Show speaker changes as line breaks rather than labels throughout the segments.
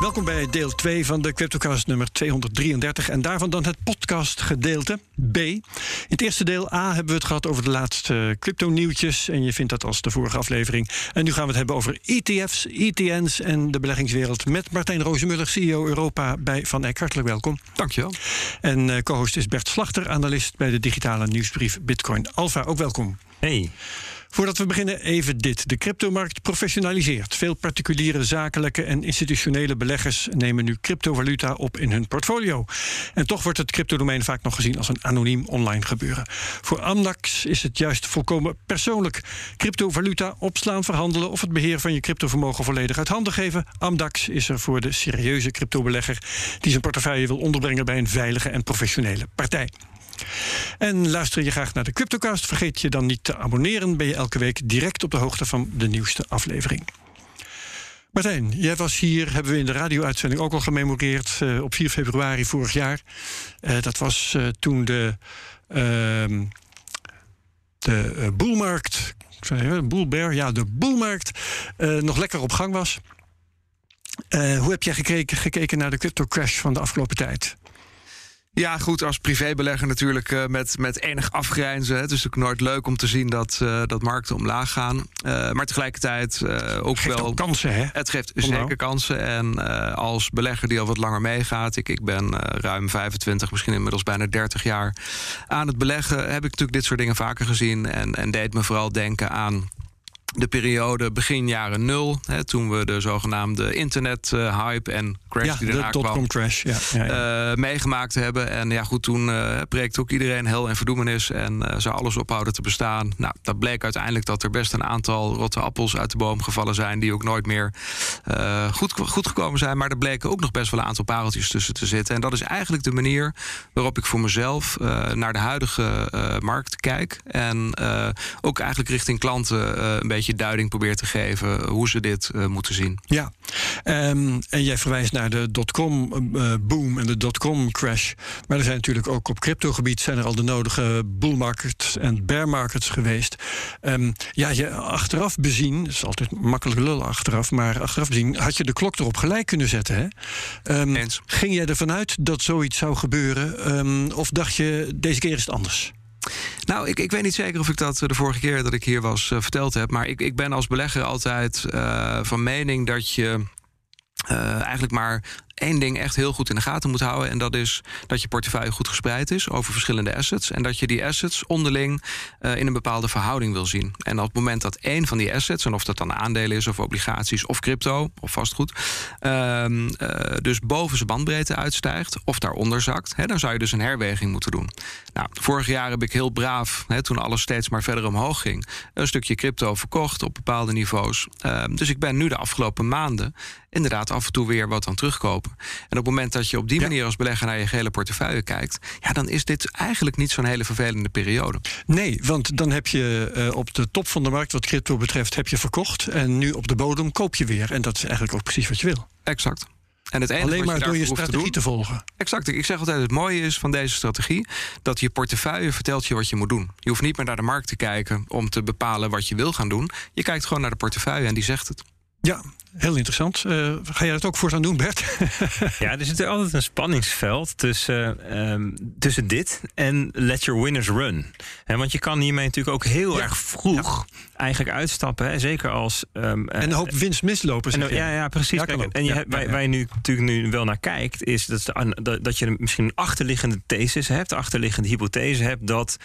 Welkom bij deel 2 van de CryptoCast nummer 233 en daarvan dan het podcastgedeelte B. In het eerste deel A hebben we het gehad over de laatste crypto-nieuwtjes en je vindt dat als de vorige aflevering. En nu gaan we het hebben over ETF's, ETN's en de beleggingswereld met Martijn Rozemuller, CEO Europa bij Van Eck. Hartelijk welkom.
Dankjewel.
En uh, co-host is Bert Slachter, analist bij de digitale nieuwsbrief Bitcoin Alpha. Ook welkom.
Hey.
Voordat we beginnen, even dit. De cryptomarkt professionaliseert. Veel particuliere, zakelijke en institutionele beleggers nemen nu cryptovaluta op in hun portfolio. En toch wordt het cryptodomein vaak nog gezien als een anoniem online gebeuren. Voor Amdax is het juist volkomen persoonlijk. Cryptovaluta opslaan, verhandelen of het beheer van je cryptovermogen volledig uit handen geven. Amdax is er voor de serieuze cryptobelegger die zijn portefeuille wil onderbrengen bij een veilige en professionele partij. En luister je graag naar de Cryptocast, vergeet je dan niet te abonneren. Ben je elke week direct op de hoogte van de nieuwste aflevering. Martijn, jij was hier, hebben we in de radio-uitzending ook al gememoreerd, uh, op 4 februari vorig jaar. Uh, dat was uh, toen de, uh, de boelmarkt, boelbear, ja, de boelmarkt nog lekker op gang was. hoe heb jij gekeken, gekeken naar de crypto-crash van de afgelopen tijd?
Ja, goed, als privébelegger natuurlijk uh, met, met enig afgrijnzen. Het is natuurlijk nooit leuk om te zien dat, uh, dat markten omlaag gaan. Uh, maar tegelijkertijd ook
geeft
wel.
Ook kansen, hè?
Het geeft zeker kansen. En als belegger die al wat langer meegaat, ik, ik ben ruim 25, misschien inmiddels bijna 30 jaar aan het beleggen, heb ik natuurlijk dit soort dingen vaker gezien. En, en deed me vooral denken aan de periode begin jaren nul, hè, toen we de zogenaamde internet-hype en crash
ja,
die daarna
de
kwam,
crash, ja, ja, ja.
Uh, meegemaakt hebben. En ja, goed, toen uh, preekte ook iedereen hel en verdoemenis en zou alles ophouden te bestaan. Nou, dat bleek uiteindelijk dat er best een aantal rotte appels uit de boom gevallen zijn, die ook nooit meer goed, goed gekomen zijn. Maar er bleken ook nog best wel een aantal pareltjes tussen te zitten. En dat is eigenlijk de manier waarop ik voor mezelf naar de huidige markt kijk. En ook eigenlijk richting klanten een beetje duiding probeer te geven hoe ze dit uh, moeten zien.
Ja, um, en jij verwijst naar de dotcom uh, boom en de dotcom crash. Maar er zijn natuurlijk ook op cryptogebied zijn er al de nodige bull markets en bear markets geweest. Um, ja, je achteraf bezien, dat is altijd makkelijk lullen achteraf, maar achteraf bezien had je de klok erop gelijk kunnen zetten. Hè? Um,
Eens.
ging jij ervan uit dat zoiets zou gebeuren? of dacht je, deze keer is het anders?
Nou, ik, ik weet niet zeker of ik dat de vorige keer dat ik hier was uh, verteld heb. Maar ik, ik ben als belegger altijd uh, van mening dat je. Eigenlijk maar één ding echt heel goed in de gaten moet houden. En dat is dat je portefeuille goed gespreid is over verschillende assets. En dat je die assets onderling uh, in een bepaalde verhouding wil zien. En op het moment dat één van die assets, en of dat dan aandelen is of obligaties of crypto of vastgoed, uh, dus boven zijn bandbreedte uitstijgt of daaronder zakt, hè, dan zou je dus een herweging moeten doen. Nou, vorig jaar heb ik heel braaf, hè, toen alles steeds maar verder omhoog ging, een stukje crypto verkocht op bepaalde niveaus. Ehm, dus ik ben nu de afgelopen maanden inderdaad af en toe weer wat aan terugkopen. En op het moment dat je op die manier als belegger naar je gele portefeuille kijkt, ja, dan is dit eigenlijk niet zo'n hele vervelende periode.
Nee, want dan heb je uh, op de top van de markt, wat crypto betreft, heb je verkocht. En nu op de bodem koop je weer. En dat is eigenlijk ook precies wat je wil.
Exact. En het enige
Alleen maar
je
door je strategie
te,
te, volgen.
Exact. Ik zeg altijd: het mooie is van deze strategie dat je portefeuille vertelt je wat je moet doen. Je hoeft niet meer naar de markt te kijken om te bepalen wat je wil gaan doen. Je kijkt gewoon naar de portefeuille en die zegt het.
Ja, heel interessant. Uh, ga jij dat ook voortaan doen, Bert?
ja, er zit er altijd een spanningsveld tussen, um, tussen dit en let your winners run. He, want je kan hiermee natuurlijk ook heel ja. erg vroeg ja. eigenlijk uitstappen. Hè? Zeker als... Um,
en een hoop winst mislopen.
En, ja, ja, precies. Kijk, en je, waar, waar, je nu natuurlijk nu wel naar kijkt... is dat, dat, dat je misschien een achterliggende thesis hebt... achterliggende hypothese hebt dat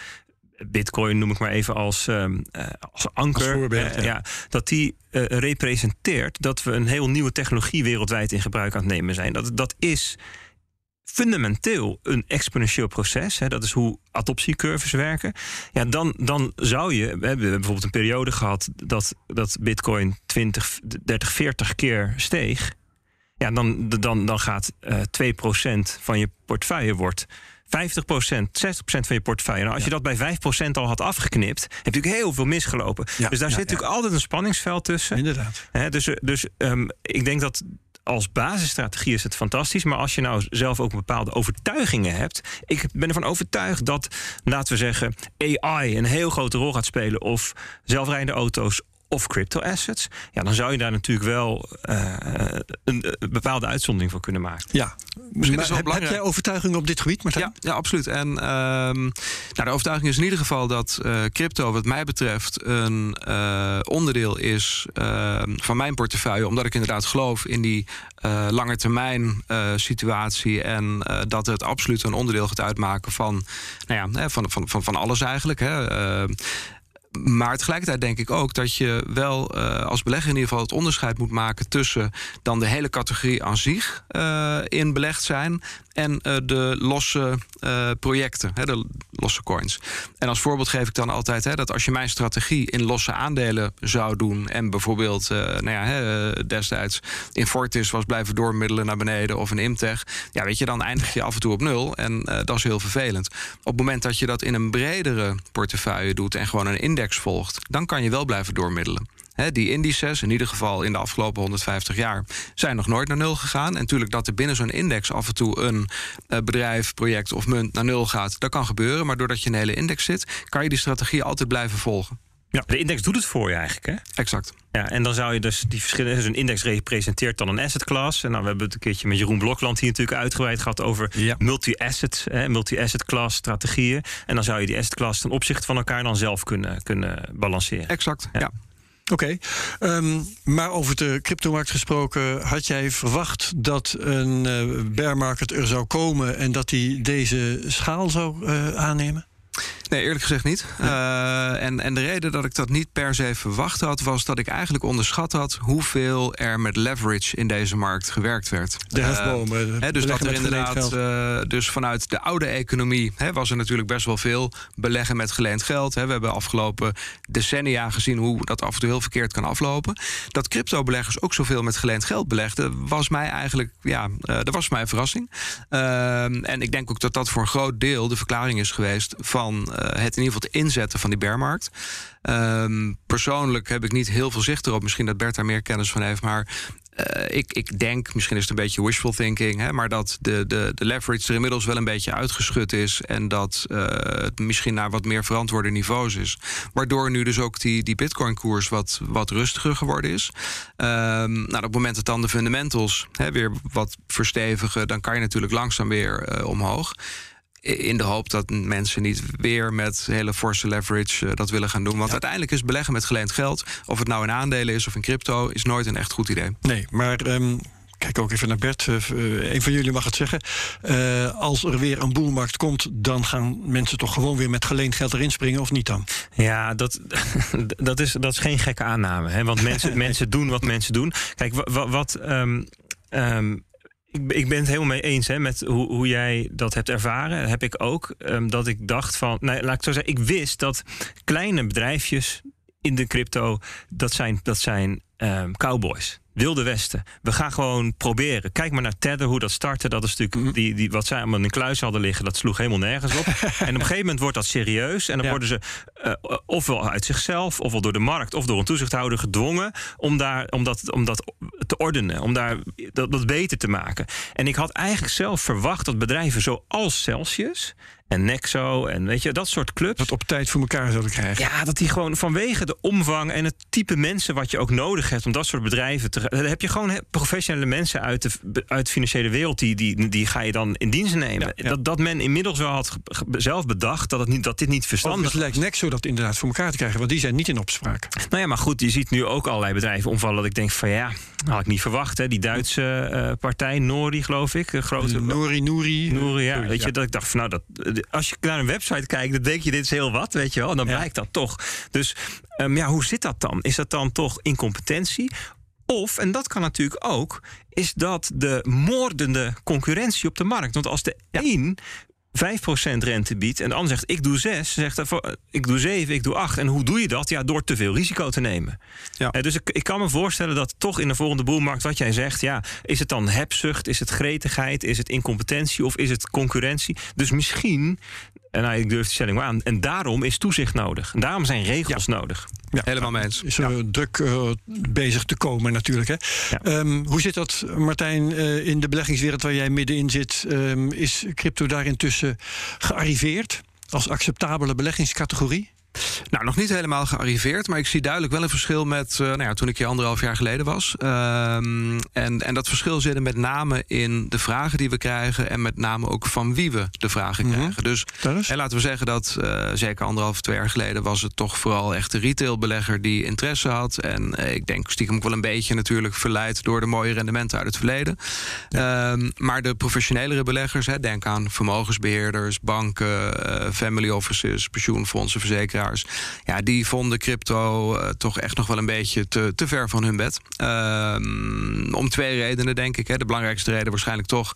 Bitcoin noem ik maar even als, um, uh, als anker.
Als
uh, ja. dat die uh, representeert dat we een heel nieuwe technologie wereldwijd in gebruik aan het nemen zijn. Dat, dat is fundamenteel een exponentieel proces. Hè, dat is hoe adoptiecurves werken. Ja, dan, dan zou je. We hebben bijvoorbeeld een periode gehad dat, dat Bitcoin 20, 30, 40 keer steeg. ja, dan, dan, dan gaat uh, 2% van je portefeuille wordt 50%, 60% van je portefeuille. Nou, als je dat bij 5% al had afgeknipt, heb je natuurlijk heel veel misgelopen. dus daar zit natuurlijk altijd een spanningsveld tussen.
Inderdaad.
dus dus um, ik denk dat als basisstrategie is het fantastisch. Maar als je nou zelf ook bepaalde overtuigingen hebt. Ik ben ervan overtuigd dat, laten we zeggen, AI een heel grote rol gaat spelen. Of zelfrijdende auto's of crypto assets, ja, dan zou je daar natuurlijk wel uh, een, bepaalde uitzondering voor kunnen maken.
Ja, Misschien is heb, heb, jij overtuiging op dit gebied, Martijn?
Ja, ja absoluut. En uh, nou, de overtuiging is in ieder geval dat uh, crypto, wat mij betreft, een onderdeel is ehm, van mijn portefeuille, omdat ik inderdaad geloof in die lange termijn situatie en dat het absoluut een onderdeel gaat uitmaken van, nou ja, van, van, van, van alles eigenlijk. Hè. Maar tegelijkertijd denk ik ook dat je wel uh, als belegger in ieder geval het onderscheid moet maken tussen dan de hele categorie aan zich uh, in belegd zijn en uh, de losse projecten, hè, de losse coins. En als voorbeeld geef ik dan altijd hè, dat als je mijn strategie in losse aandelen zou doen en bijvoorbeeld nou ja, hè, destijds in Fortis was blijven doormiddelen naar beneden of een Imtech, ja, weet je, dan eindig je af en toe op nul en dat is heel vervelend. Op het moment dat je dat in een bredere portefeuille doet en gewoon een index volgt, dan kan je wel blijven doormiddelen. Die indices, in ieder geval in de afgelopen 150 jaar, zijn nog nooit naar nul gegaan. En natuurlijk dat er binnen zo'n index af en toe een uh, bedrijf, project of munt naar nul gaat, dat kan gebeuren. Maar doordat je een hele index zit, kan je die strategie altijd blijven volgen.
Ja, de index doet het voor je eigenlijk, hè?
Exact.
Ja, en dan zou je dus die verschillen... Dus een index representeert dan een asset class. En nou, we hebben het een keertje met Jeroen Blokland hier natuurlijk uitgebreid gehad... over multi-asset, multi-asset class strategieën. En dan zou je die asset class ten opzichte van elkaar dan zelf kunnen, kunnen balanceren.
Exact, ja.
Oké, ehm, maar over de cryptomarkt gesproken, had jij verwacht dat een uh, bear market er zou komen en dat die deze schaal zou uh, aannemen?
Nee, eerlijk gezegd niet. Uh, en, en de reden dat ik dat niet per se verwacht had, was dat ik eigenlijk onderschat had hoeveel er met leverage in deze markt gewerkt werd.
De hefbomen. Uh,
dus dat er inderdaad, uh, dus vanuit de oude economie hè, was er natuurlijk best wel veel beleggen met geleend geld. Hè. We hebben afgelopen decennia gezien hoe dat af en toe heel verkeerd kan aflopen. Dat crypto-beleggers ook zoveel met geleend geld belegden, was mij eigenlijk, ja, dat was mij een verrassing. Ehm, en ik denk ook dat dat voor een groot deel de verklaring is geweest van eh, het in ieder geval te inzetten van die bearmarkt. Um, persoonlijk heb ik niet heel veel zicht erop. Misschien dat Bert daar meer kennis van heeft. Maar uh, ik, ik, denk, misschien is het een beetje wishful thinking, hè, maar dat de, de, de leverage er inmiddels wel een beetje uitgeschud is. En dat uh, het misschien naar wat meer verantwoorde niveaus is. Waardoor nu dus ook die, die Bitcoin-koers wat, wat rustiger geworden is. Um, nou, op het moment dat dan de fundamentals hè, weer wat verstevigen, dan kan je natuurlijk langzaam weer omhoog in de hoop dat mensen niet weer met hele forse leverage uh, dat willen gaan doen. Want uiteindelijk is beleggen met geleend geld, of het nou in aandelen is of in crypto, is nooit een echt goed idee.
Nee, maar. Um kijk ook even naar Bert. Uh, een van jullie mag het zeggen. Uh, als er weer een boelmarkt komt, dan gaan mensen toch gewoon weer met geleend geld erin springen, of niet dan?
Ja, dat, dat, is, dat is geen gekke aanname. Hè? Want mensen, mensen doen wat mensen doen. Kijk, wat. wat um, um, ik, ik ben het helemaal mee eens hè, met hoe, hoe jij dat hebt ervaren. heb ik ook. Um, dat ik dacht van. Nou, laat ik zo zeggen. Ik wist dat kleine bedrijfjes in de crypto. dat zijn, dat zijn um, cowboys. Wilde Westen. We gaan gewoon proberen. Kijk maar naar Tether, hoe dat startte. Dat is natuurlijk mhm. die, die, wat zij allemaal in een kluis hadden liggen. Dat sloeg helemaal nergens op. en op een gegeven moment wordt dat serieus. En dan worden ze uh, ofwel uit zichzelf, ofwel door de markt, of door een toezichthouder gedwongen. om, daar, om, dat, om dat te ordenen. Om daar dat, dat beter te maken. En ik had eigenlijk zelf verwacht dat bedrijven zoals Celsius en Nexo en weet je, dat soort clubs.
Dat op tijd voor elkaar zouden krijgen.
Ja, dat die gewoon vanwege de omvang en het type mensen wat je ook nodig hebt om dat soort bedrijven te. Dan heb je gewoon professionele mensen uit de, uit de financiële wereld, die, die, die ga je dan in dienst nemen. Dat, dat men inmiddels wel had zelf bedacht dat, het niet, dat dit niet verstandig is.
Het lijkt Nexo dat inderdaad voor elkaar te krijgen, want die zijn niet in opspraak.
Nou ja, maar goed, je ziet nu ook allerlei bedrijven omvallen dat ik denk van ja, had ik niet verwacht. Hè. Die Duitse uh, partij, Nori geloof ik, grote.
Nori, Nouri.
Nouri, ja. Weet je, dat ik dacht van nou, dat, als je naar een website kijkt, dan denk je dit is heel wat, weet je wel. En dan blijkt dat toch. Dus um, ja, hoe zit dat dan? Is dat dan toch incompetentie? Of, en dat kan natuurlijk ook, is dat de moordende concurrentie op de markt. Want als de één 5% rente biedt en de ander zegt ik doe 6, zegt daarvoor, ik doe 7, ik doe 8. En hoe doe je dat? Ja, door te veel risico te nemen.
Ja.
Eh, dus ik, ik kan me voorstellen dat toch in de volgende boelmarkt, wat jij zegt, ja, is het dan hebzucht, is het gretigheid, is het incompetentie of is het concurrentie? Dus misschien, en nou, ik durf de stelling maar aan, en daarom is toezicht nodig. En daarom zijn regels nodig.
Ja,
Helemaal mee eens.
is er druk eh, bezig te komen natuurlijk. Hè?
Ja.
Ehm, hoe zit dat, Martijn, eh, in de beleggingswereld waar jij middenin zit? Ehm, is crypto daar intussen gearriveerd als acceptabele beleggingscategorie?
Nou, nog niet helemaal gearriveerd, maar ik zie duidelijk wel een verschil met uh, nou ja, toen ik hier anderhalf jaar geleden was. Um, en, en dat verschil zit er met name in de vragen die we krijgen en met name ook van wie we de vragen
Mm -hmm.
krijgen. Dus en laten we zeggen dat uh, zeker anderhalf, twee jaar geleden was het toch vooral echt de retailbelegger die interesse had. En uh, ik denk stiekem ook wel een beetje natuurlijk verleid door de mooie rendementen uit het verleden. Ja. Um, maar de professionelere beleggers, hè, denk aan vermogensbeheerders, banken, family offices, pensioenfondsen, verzekeraars ja, die vonden crypto uh, toch echt nog wel een beetje te, te ver van hun bed. Um, om twee redenen, denk ik. Hè. De belangrijkste reden waarschijnlijk toch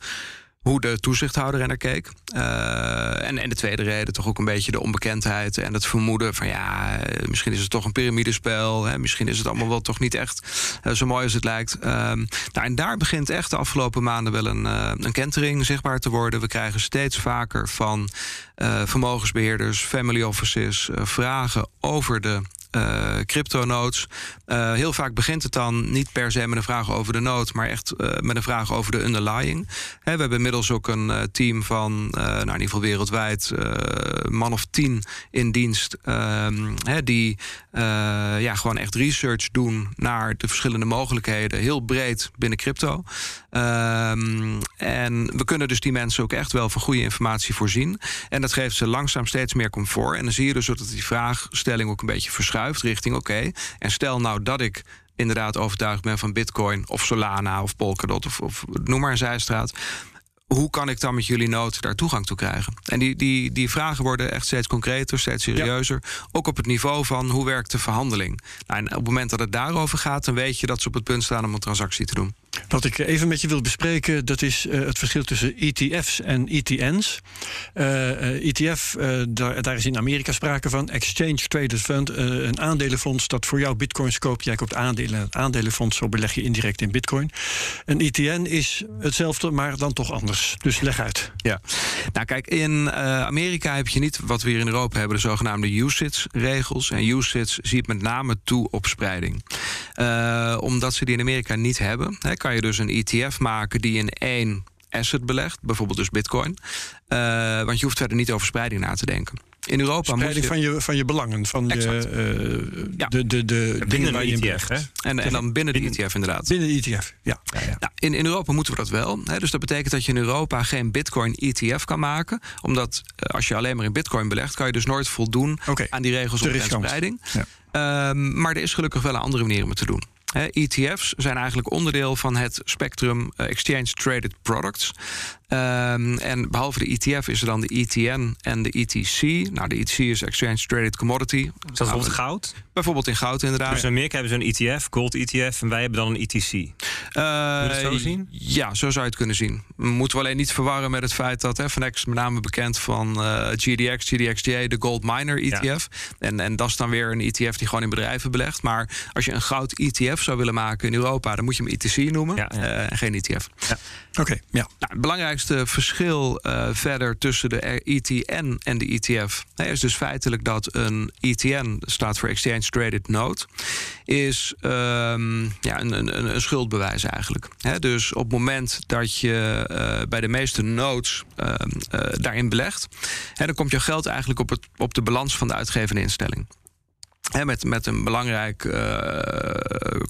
hoe de toezichthouder er naar keek. Uh, en, en de tweede reden toch ook een beetje de onbekendheid en het vermoeden van ja, misschien is het toch een piramidespel. Hè, misschien is het allemaal wel toch niet echt uh, zo mooi als het lijkt. Uh, nou, en daar begint echt de afgelopen maanden wel een, een kentering zichtbaar te worden. We krijgen steeds vaker van vermogensbeheerders, family offices vragen over de uh, crypto-notes. Uh, heel vaak begint het dan niet per se met een vraag over de nood, maar echt uh, met een vraag over de underlying. We hebben inmiddels ook een team van, nou in ieder geval wereldwijd, man of tien in dienst, he, die ja, gewoon echt research doen naar de verschillende mogelijkheden, heel breed binnen crypto. Um, en we kunnen dus die mensen ook echt wel van goede informatie voorzien. En dat geeft ze langzaam steeds meer comfort. En dan zie je dus dat die vraagstelling ook een beetje verschuift richting oké. Okay, en stel nou dat ik inderdaad overtuigd ben van Bitcoin of Solana of Polkadot of, of noem maar een zijstraat hoe kan ik dan met jullie nood daar toegang toe krijgen? En die, die, die vragen worden echt steeds concreter, steeds serieuzer. Ja. Ook op het niveau van hoe werkt de verhandeling? Nou, en op het moment dat het daarover gaat, dan weet je dat ze op het punt staan om een transactie te doen.
Wat ik even met je wil bespreken, dat is uh, het verschil tussen ETF's en ETN's. Uh, uh, ETF, daar, daar, is in Amerika sprake van. Exchange Traded Fund, een aandelenfonds dat voor jou bitcoins koopt. Jij koopt aandelen. Het aandelenfonds, zo beleg je indirect in bitcoin. Een ETN is hetzelfde, maar dan toch anders. Dus leg uit.
Ja, nou kijk, in Amerika heb je niet wat we hier in Europa hebben, de zogenaamde USITS-regels. En USITS ziet met name toe op spreiding. omdat ze die in Amerika niet hebben, hè, kan je dus een ETF maken die in één asset belegt, bijvoorbeeld dus bitcoin. Uh, want je hoeft verder niet over spreiding na te denken. In Europa
Spreiding
moet je...
van, je, van je belangen, van
exact.
je, uh, ja. de, de, de
ja, binnen de ETF. Hè?
En, en dan binnen de ETF inderdaad.
Binnen de ETF, ja.
ja, ja. Nou, in, in Europa moeten we dat wel. Hè, dus dat betekent dat je in Europa geen bitcoin ETF kan maken. Omdat uh, als je alleen maar in bitcoin belegt... kan je dus nooit voldoen
okay.
aan die regels op spreiding. Ja. Um, maar er is gelukkig wel een andere manier om het te doen. ETF's zijn eigenlijk onderdeel van het spectrum uh, Exchange Traded Products. Um, en behalve de ETF is er dan de ETN en de ETC. Nou, de ETC is Exchange Traded Commodity.
Is dat bijvoorbeeld goud?
Bijvoorbeeld in goud, inderdaad.
Dus in Amerika hebben ze een ETF, gold ETF, en wij hebben dan een ETC. Uh, Moet je het zo zien?
Ja, zo zou je het kunnen zien. Moeten we alleen niet verwarren met het feit dat hè, is met name bekend van uh, GDX, GDXJ, de Gold Miner ETF. Ja. En, en dat is dan weer een ETF die gewoon in bedrijven belegt. Maar als je een goud ETF zou willen maken in Europa, dan moet je hem ETC noemen ja, ja. Uh, en geen ETF.
Ja. Oké, okay, ja.
Nou, het belangrijkste verschil uh, verder tussen de ETN en de ETF is dus feitelijk dat een ETN staat voor Exchange Traded Note, is um, ja, een, een, een schuldbewijs eigenlijk. Dus op het moment dat je uh, bij de meeste notes uh, daarin belegt, he, dan komt je geld eigenlijk op, het, op de balans van de uitgevende instelling. He, met, met een belangrijke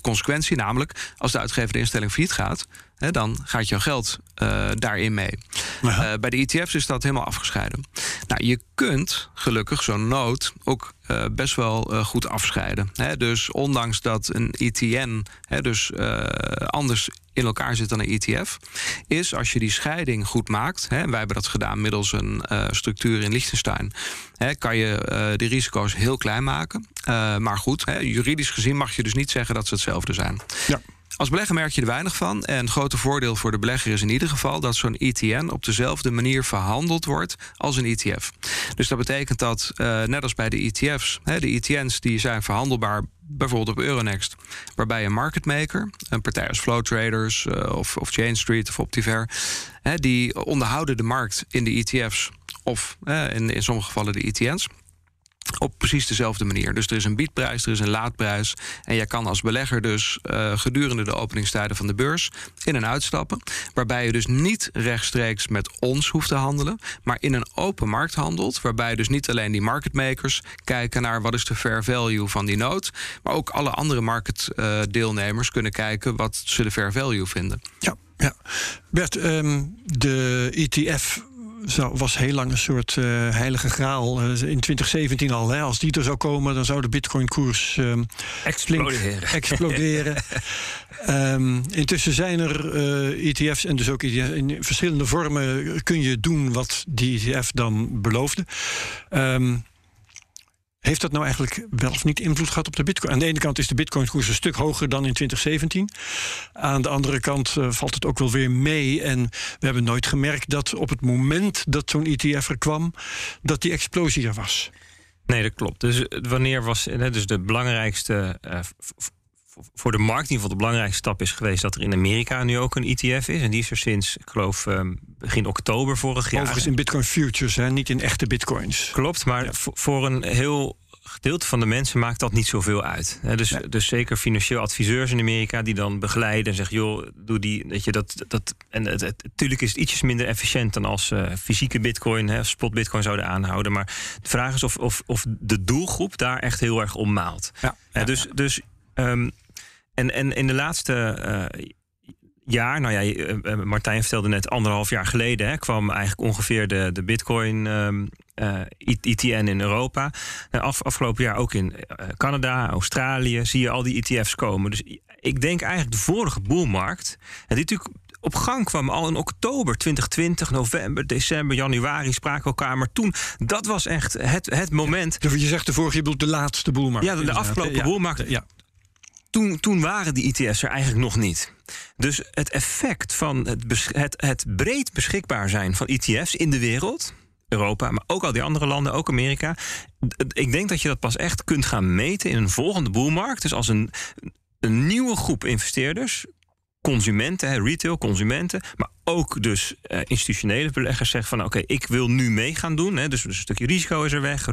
consequentie, namelijk als de uitgevende instelling failliet gaat, he, dan gaat jouw geld uh, daarin mee. Uh, bij de ETF's is dat helemaal afgescheiden. Nou, je kunt gelukkig zo'n nood ook best wel goed afscheiden. He, dus ondanks dat een ETN dus anders in elkaar zit dan een ETF, is als je die scheiding goed maakt, hè, wij hebben dat gedaan middels een structuur in Liechtenstein, hè, kan je de risico's heel klein maken. Maar goed, hè, juridisch gezien mag je dus niet zeggen dat ze hetzelfde zijn.
Ja.
Als belegger merk je er weinig van. En het grote voordeel voor de belegger is in ieder geval dat zo'n ETN op dezelfde manier verhandeld wordt als een ETF. Dus dat betekent dat, uh, net als bij de ETF's, hè, de ETN's die zijn verhandelbaar bijvoorbeeld op Euronext, waarbij een market maker, een partij als Flow Traders uh, of, of Chain Street of Optiver, hè, die onderhouden de markt in de ETF's of in, in sommige gevallen de ETN's op precies dezelfde manier. Dus er is een biedprijs, er is een laadprijs. En jij kan als belegger dus uh, gedurende de openingstijden van de beurs in en uitstappen. Waarbij je dus niet rechtstreeks met ons hoeft te handelen, maar in een open markt handelt. Waarbij dus niet alleen die market makers kijken naar wat is de fair value van die nood. Maar ook alle andere marketdeelnemers uh, kunnen kijken wat ze de fair value vinden.
Ja, ja. Bert, um, de ETF was heel lang een soort uh, heilige graal. Uh, in 2017 al. Hè, als die er zou komen, dan zou de bitcoin-koers uh,
exploderen.
exploderen. um, intussen zijn er ETF's en dus ook in verschillende vormen kun je doen wat die ETF dan beloofde. Um, heeft dat nou eigenlijk wel of niet invloed gehad op de bitcoin? Aan de ene kant is de bitcoinkoers een stuk hoger dan in 2017. Aan de andere kant uh, valt het ook wel weer mee. En we hebben nooit gemerkt dat op het moment dat zo'n ETF er kwam, dat die explosie er was.
Nee, dat klopt. Dus wanneer was dus de belangrijkste voor de markt in ieder geval de belangrijkste stap is geweest dat er in Amerika nu ook een ETF is. En die is er sinds, ik geloof, um, begin oktober vorig jaar.
Overigens in Bitcoin Futures, hè? niet in echte Bitcoins.
Klopt, maar ja. voor een heel gedeelte van de mensen maakt dat niet zoveel uit. dus, nee. dus zeker financieel adviseurs in Amerika die dan begeleiden en zeggen: joh, doe die. Dat je dat, dat, en het, het, natuurlijk is het ietsjes minder efficiënt dan als uh, fysieke bitcoin, hè, spot bitcoin zouden aanhouden. Maar de vraag is of, of, of de doelgroep daar echt heel erg om maalt. Ja, ja, dus, dus um, en, en in de laatste uh, jaar, nou ja, uh, Martijn vertelde net anderhalf jaar geleden, hè, kwam eigenlijk ongeveer de, de Bitcoin um, uh, ETN in Europa. Af, afgelopen jaar ook in Canada, Australië, zie je al die ETF's komen. Dus ik denk eigenlijk de vorige boelmarkt, en die natuurlijk op gang kwam al in oktober 2020, november, december, januari spraken we elkaar. Maar toen, dat was echt het, het moment.
Ja, je zegt de vorige, je bedoelt de laatste boelmarkt.
Ja, de, de afgelopen ja, boelmarkt. Ja toen, toen waren die ETF's er eigenlijk nog niet. Dus het effect van het, het, breed beschikbaar zijn van ETF's in de wereld. Europa, maar ook al die andere landen, ook Amerika. Ik denk dat je dat pas echt kunt gaan meten in een volgende boelmarkt. Dus als een, een nieuwe groep investeerders, consumenten, retail consumenten, maar ook dus uh, institutionele beleggers zeggen van oké, ik wil nu mee gaan doen. Dus, dus een stukje risico is er weg.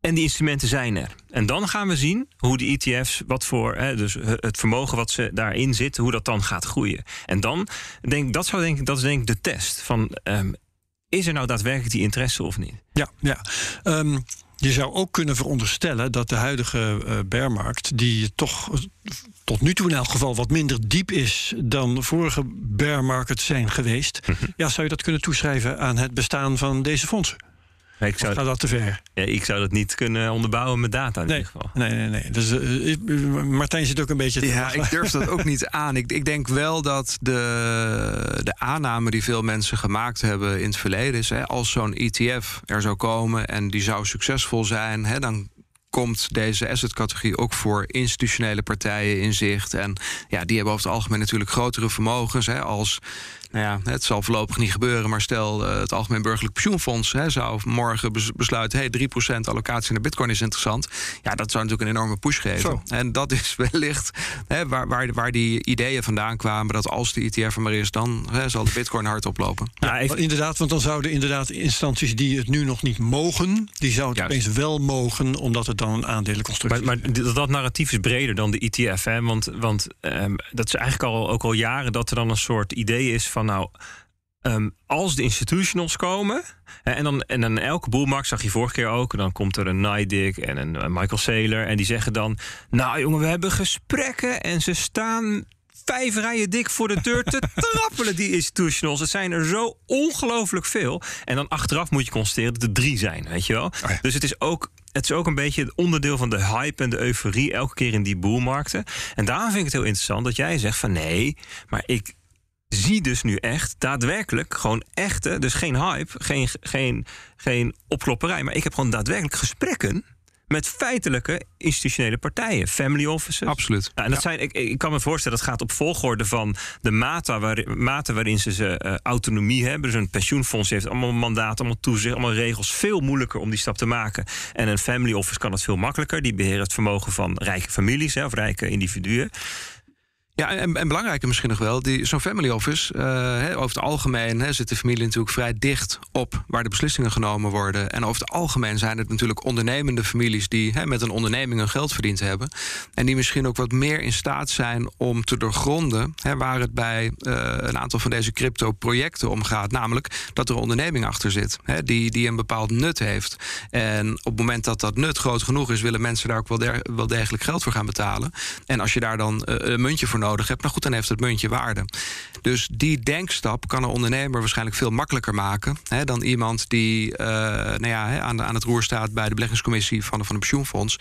En die instrumenten zijn er. En dan gaan we zien hoe die ETF's, wat voor hè, dus het vermogen wat ze daarin zit, hoe dat dan gaat groeien. En dan denk ik, dat zou denk ik, dat is denk ik de test van um, is er nou daadwerkelijk die interesse of niet?
Ja, ja. Um, je zou ook kunnen veronderstellen dat de huidige uh, bearmarkt, die toch tot nu toe in elk geval wat minder diep is dan vorige bearmarkets zijn geweest, mm -hmm. ja, zou je dat kunnen toeschrijven aan het bestaan van deze fondsen?
Ik zou
gaat dat te ver?
Ja, ik zou dat niet kunnen onderbouwen met data in
nee,
ieder geval.
Nee, nee, nee. Dus, uh, Martijn zit ook een beetje... Te
ja, ik durf dat ook niet aan. Ik, ik denk wel dat de, de aanname die veel mensen gemaakt hebben in het verleden... is hè, als zo'n ETF er zou komen en die zou succesvol zijn... Hè, dan komt deze assetcategorie ook voor institutionele partijen in zicht. En ja, die hebben over het algemeen natuurlijk grotere vermogens hè, als nou ja, het zal voorlopig niet gebeuren, maar stel uh, het Algemeen Burgerlijk Pensioenfonds hè, zou morgen besluiten: hey, 3% allocatie naar Bitcoin is interessant. Ja, dat zou natuurlijk een enorme push geven. Zo. En dat is wellicht hè, waar, waar, waar die ideeën vandaan kwamen: dat als de ETF er maar is, dan hè, zal de Bitcoin hard oplopen.
Ja, even... inderdaad, want dan zouden inderdaad instanties die het nu nog niet mogen, die zouden het opeens wel mogen, omdat het dan een aandelenconstructie
maar, maar dat, dat narratief is breder dan de ETF. Hè? Want, want um, dat is eigenlijk al, ook al jaren dat er dan een soort idee is van van nou. Um, als de institutionals komen. En dan, en dan elke boelmarkt zag je vorige keer ook. Dan komt er een Nijdig en een Michael Saylor. En die zeggen dan. Nou jongen, we hebben gesprekken. En ze staan vijf rijen dik voor de deur te trappelen, die institutionals. Het zijn er zo ongelooflijk veel. En dan achteraf moet je constateren dat er drie zijn, weet je wel. Oh ja. Dus het is ook het is ook een beetje het onderdeel van de hype en de euforie elke keer in die boelmarkten. En daarom vind ik het heel interessant dat jij zegt van nee, maar ik, zie dus nu echt daadwerkelijk gewoon echte, dus geen hype, geen, geen, geen opklopperij, maar ik heb gewoon daadwerkelijk gesprekken met feitelijke institutionele partijen, family offices.
Absoluut.
Nou, en dat zijn, ik, ik kan me voorstellen, dat gaat op volgorde van de mate, waar, mate waarin ze, ze uh, autonomie hebben. Dus een pensioenfonds heeft allemaal mandaat, allemaal toezicht, allemaal regels. Veel moeilijker om die stap te maken. En een family office kan het veel makkelijker. Die beheren het vermogen van rijke families hè, of rijke individuen.
Ja, en, en belangrijker misschien nog wel, zo'n family office, uh, over het algemeen zit de familie natuurlijk vrij dicht op waar de beslissingen genomen worden. En over het algemeen zijn het natuurlijk ondernemende families die met een onderneming hun geld verdiend hebben. En die misschien ook wat meer in staat zijn om te doorgronden waar het bij uh, een aantal van deze crypto-projecten om gaat. Namelijk dat er een onderneming achter zit, die, die een bepaald nut heeft. En op het moment dat dat nut groot genoeg is, willen mensen daar ook wel, wel degelijk geld voor gaan betalen. En als je daar dan uh, een muntje voor nodig hebt, nou goed, dan heeft het muntje waarde. Dus die denkstap kan een ondernemer waarschijnlijk veel makkelijker maken hè, dan iemand die uh, nou ja, aan, aan het roer staat bij de beleggingscommissie van, van een pensioenfonds.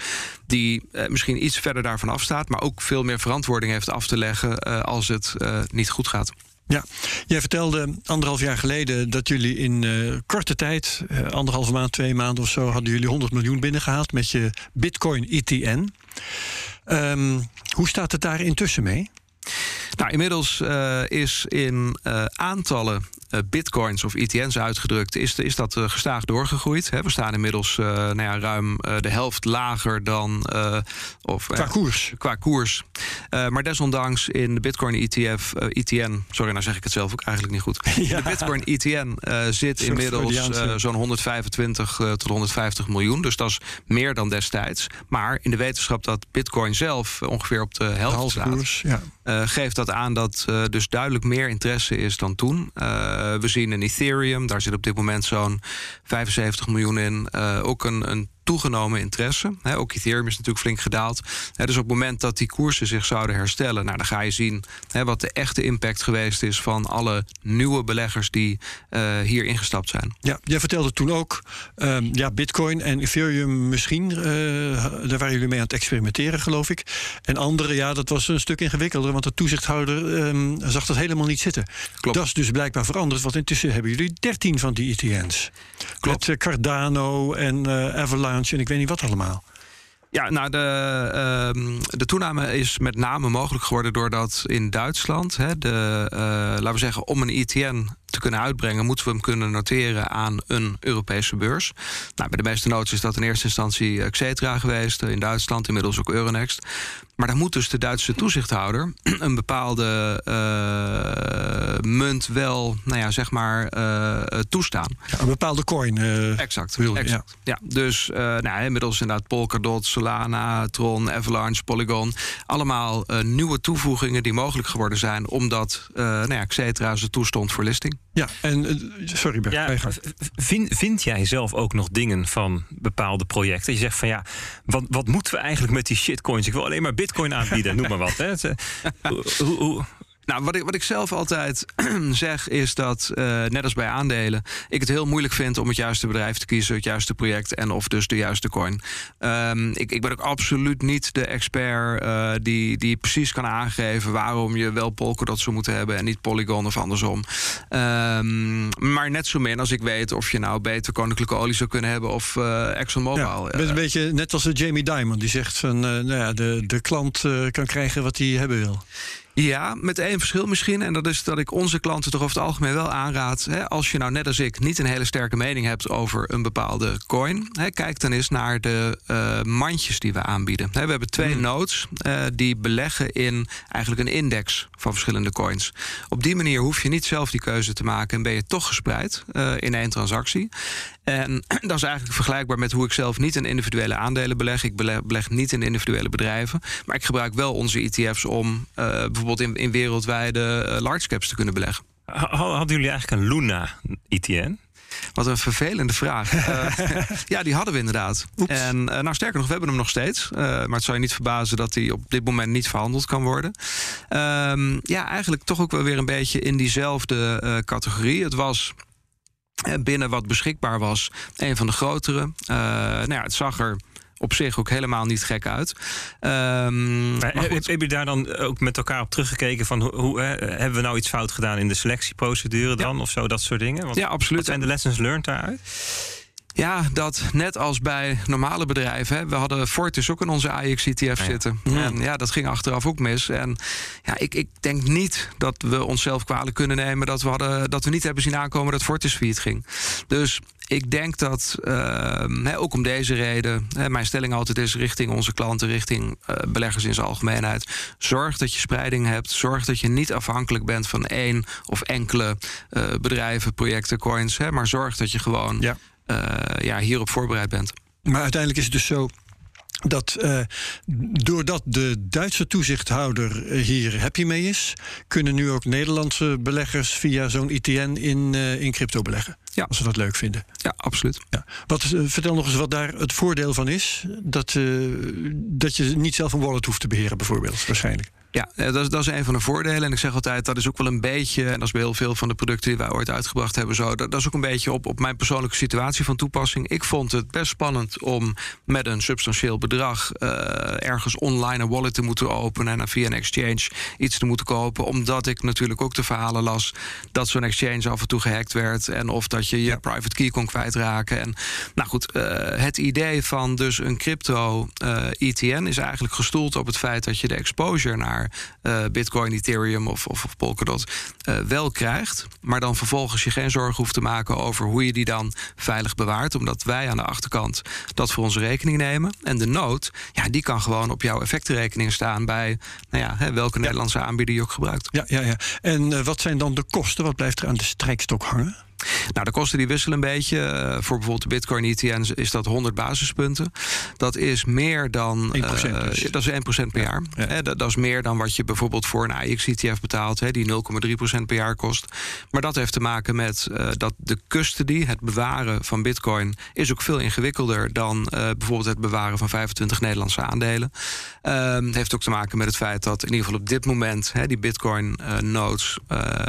Die uh, misschien iets verder daarvan afstaat, maar ook veel meer verantwoording heeft af te leggen uh, als het niet goed gaat.
Ja, jij vertelde anderhalf jaar geleden dat jullie in korte tijd, uh, anderhalve maand, twee maanden of zo, hadden jullie 100 miljoen binnengehaald met je Bitcoin ETN. Um, hoe staat het daar intussen mee?
Nou, inmiddels uh, is in uh, aantallen bitcoins of ETN's uitgedrukt, is, is dat gestaag doorgegroeid. Hè. We staan inmiddels nou ja, ruim de helft lager dan.
of, qua koers.
Qua koers. maar desondanks in de Bitcoin ETF, ETN, sorry, nou zeg ik het zelf ook eigenlijk niet goed. Ja. De Bitcoin ETN zit inmiddels zo'n 125 tot 150 miljoen. Dus dat is meer dan destijds. Maar in de wetenschap dat Bitcoin zelf ongeveer op de helft de staat. Koers, ja. Geeft dat aan dat dus duidelijk meer interesse is dan toen. Uh, we zien in Ethereum, daar zit op dit moment zo'n 75 miljoen in, ook een, een toegenomen interesse. ook Ethereum is natuurlijk flink gedaald. dus op het moment dat die koersen zich zouden herstellen, nou, dan ga je zien wat de echte impact geweest is van alle nieuwe beleggers die uh, hier ingestapt zijn.
Ja, jij vertelde toen ook, um, ja, Bitcoin en Ethereum misschien, uh, daar waren jullie mee aan het experimenteren, geloof ik. En andere, ja, dat was een stuk ingewikkelder, want de toezichthouder um, zag dat helemaal niet zitten. Klopt. Dat is dus blijkbaar veranderd, want intussen hebben jullie 13 van die ETN's. Klopt. Met uh, Cardano en Avalanche en ik weet niet wat allemaal.
Ja, nou, de, uh, de toename is met name mogelijk geworden doordat in Duitsland, hè, de, uh, laten we zeggen, om een ETN te kunnen uitbrengen, moeten we hem kunnen noteren aan een Europese beurs. Nou, bij de meeste notes is dat in eerste instantie Xetra geweest, in Duitsland, inmiddels ook Euronext. Maar dan moet dus de Duitse toezichthouder een bepaalde uh, munt wel, nou ja, zeg maar, uh, toestaan.
Ja, een bepaalde coin. Uh,
exact. Wil je, exact. Ja. ja. dus nou, inmiddels inderdaad Polkadot, Solana, Tron, Avalanche, Polygon. Allemaal nieuwe toevoegingen die mogelijk geworden zijn omdat nou ja, Xetra ze toestond voor listing.
Ja, en sorry, Bert. Ja,
vind, vind jij zelf ook nog dingen van bepaalde projecten? Je zegt van ja, wat, wat moeten we eigenlijk met die shitcoins? Ik wil alleen maar bitcoin aanbieden, noem maar wat. Hè.
hoe, hoe, nou, wat ik, wat ik zelf altijd zeg is dat, uh, net als bij aandelen, ik het heel moeilijk vind om het juiste bedrijf te kiezen, het juiste project en of dus de juiste coin. Um, ik, ik ben ook absoluut niet de expert uh, die, die precies kan aangeven waarom je wel Polkadot zou moeten hebben en niet Polygon of andersom. Um, maar net zo min als ik weet of je nou beter koninklijke olie zou kunnen hebben of uh, ExxonMobil. Ja,
een beetje net als de Jamie Dimon die zegt van, nou ja, de, de klant kan krijgen wat hij hebben wil.
Ja, met één verschil misschien. En dat is dat ik onze klanten toch over het algemeen wel aanraad. Hè, als je nou net als ik niet een hele sterke mening hebt over een bepaalde coin. Hè, kijk dan eens naar de uh, mandjes die we aanbieden. Hè, we hebben twee mm. nodes uh, die beleggen in eigenlijk een index van verschillende coins. Op die manier hoef je niet zelf die keuze te maken en ben je toch gespreid uh, in één transactie. En dat is eigenlijk vergelijkbaar met hoe ik zelf niet in individuele aandelen beleg. Ik beleg, beleg niet in individuele bedrijven. Maar ik gebruik wel onze ETF's om uh, bijvoorbeeld in, in wereldwijde uh, large caps te kunnen beleggen.
Hadden jullie eigenlijk een Luna-ETN?
Wat een vervelende vraag. uh, ja, die hadden we inderdaad. Oeps. En uh, nou, sterker nog, we hebben hem nog steeds. Uh, maar het zou je niet verbazen dat hij op dit moment niet verhandeld kan worden. Um, ja, eigenlijk toch ook wel weer een beetje in diezelfde categorie. Het was binnen wat beschikbaar was, een van de grotere. Uh, nou ja, het zag er op zich ook helemaal niet gek uit.
Um, maar maar heb, heb je daar dan ook met elkaar op teruggekeken van hoe, hoe hebben we nou iets fout gedaan in de selectieprocedure dan ja. of zo, dat soort dingen?
Want ja, absoluut.
Wat zijn de lessons learned daaruit?
Ja, dat net als bij normale bedrijven. Hè, we hadden Fortis ook in onze AX-ETF zitten. En ja, dat ging achteraf ook mis. En ja, ik, ik denk niet dat we onszelf kwalijk kunnen nemen... dat we, hadden, dat we niet hebben zien aankomen dat Fortis failliet ging. Dus ik denk dat, uh, ook om deze reden, hè, mijn stelling altijd is richting onze klanten, richting uh, beleggers in zijn algemeenheid. Zorg dat je spreiding hebt. Zorg dat je niet afhankelijk bent van één of enkele uh, bedrijven, projecten, coins. Hè, maar zorg dat je gewoon ja. Ja, hierop voorbereid bent.
Maar uiteindelijk is het dus zo dat uh, doordat de Duitse toezichthouder hier happy mee is, kunnen nu ook Nederlandse beleggers via zo'n ITN in, uh, in crypto beleggen. Ja. Als ze dat leuk vinden.
Ja, absoluut. Ja.
Wat, uh, vertel nog eens wat daar het voordeel van is. Dat, dat je niet zelf een wallet hoeft te beheren, bijvoorbeeld, waarschijnlijk.
Ja, dat is, dat is een van de voordelen. En ik zeg altijd, dat is ook wel een beetje... en dat is bij heel veel van de producten die wij ooit uitgebracht hebben... zo. Dat, dat is ook een beetje op, op mijn persoonlijke situatie van toepassing. Ik vond het best spannend om met een substantieel bedrag... Uh, ergens online een wallet te moeten openen... en via een exchange iets te moeten kopen. Omdat ik natuurlijk ook de verhalen las... dat zo'n exchange af en toe gehackt werd... en of dat je je private key kon kwijtraken. En, nou goed, uh, het idee van dus een crypto uh, ETN... is eigenlijk gestoeld op het feit dat je de exposure naar uh, Bitcoin, Ethereum of, of, of Polkadot uh, wel krijgt. Maar dan vervolgens je geen zorgen hoeft te maken over hoe je die dan veilig bewaart. Omdat wij aan de achterkant dat voor onze rekening nemen. En de nood, ja, die kan gewoon op jouw effectenrekening staan bij nou ja, hè, welke Nederlandse aanbieder je ook gebruikt.
Ja, ja, ja. En uh, wat zijn dan de kosten? Wat blijft er aan de strijkstok hangen?
Nou, de kosten die wisselen een beetje. Uh, voor bijvoorbeeld de Bitcoin ETN is dat 100 basispunten. Dat is meer dan.
1%,
uh, dat is 1% per jaar. Ja. Dat, dat, is meer dan wat je bijvoorbeeld voor een AX ETF betaalt, die 0,3% per jaar kost. Maar dat heeft te maken met uh, dat de custody, het bewaren van Bitcoin, is ook veel ingewikkelder dan bijvoorbeeld het bewaren van 25 Nederlandse aandelen. Het heeft ook te maken met het feit dat in ieder geval op dit moment die Bitcoin nodes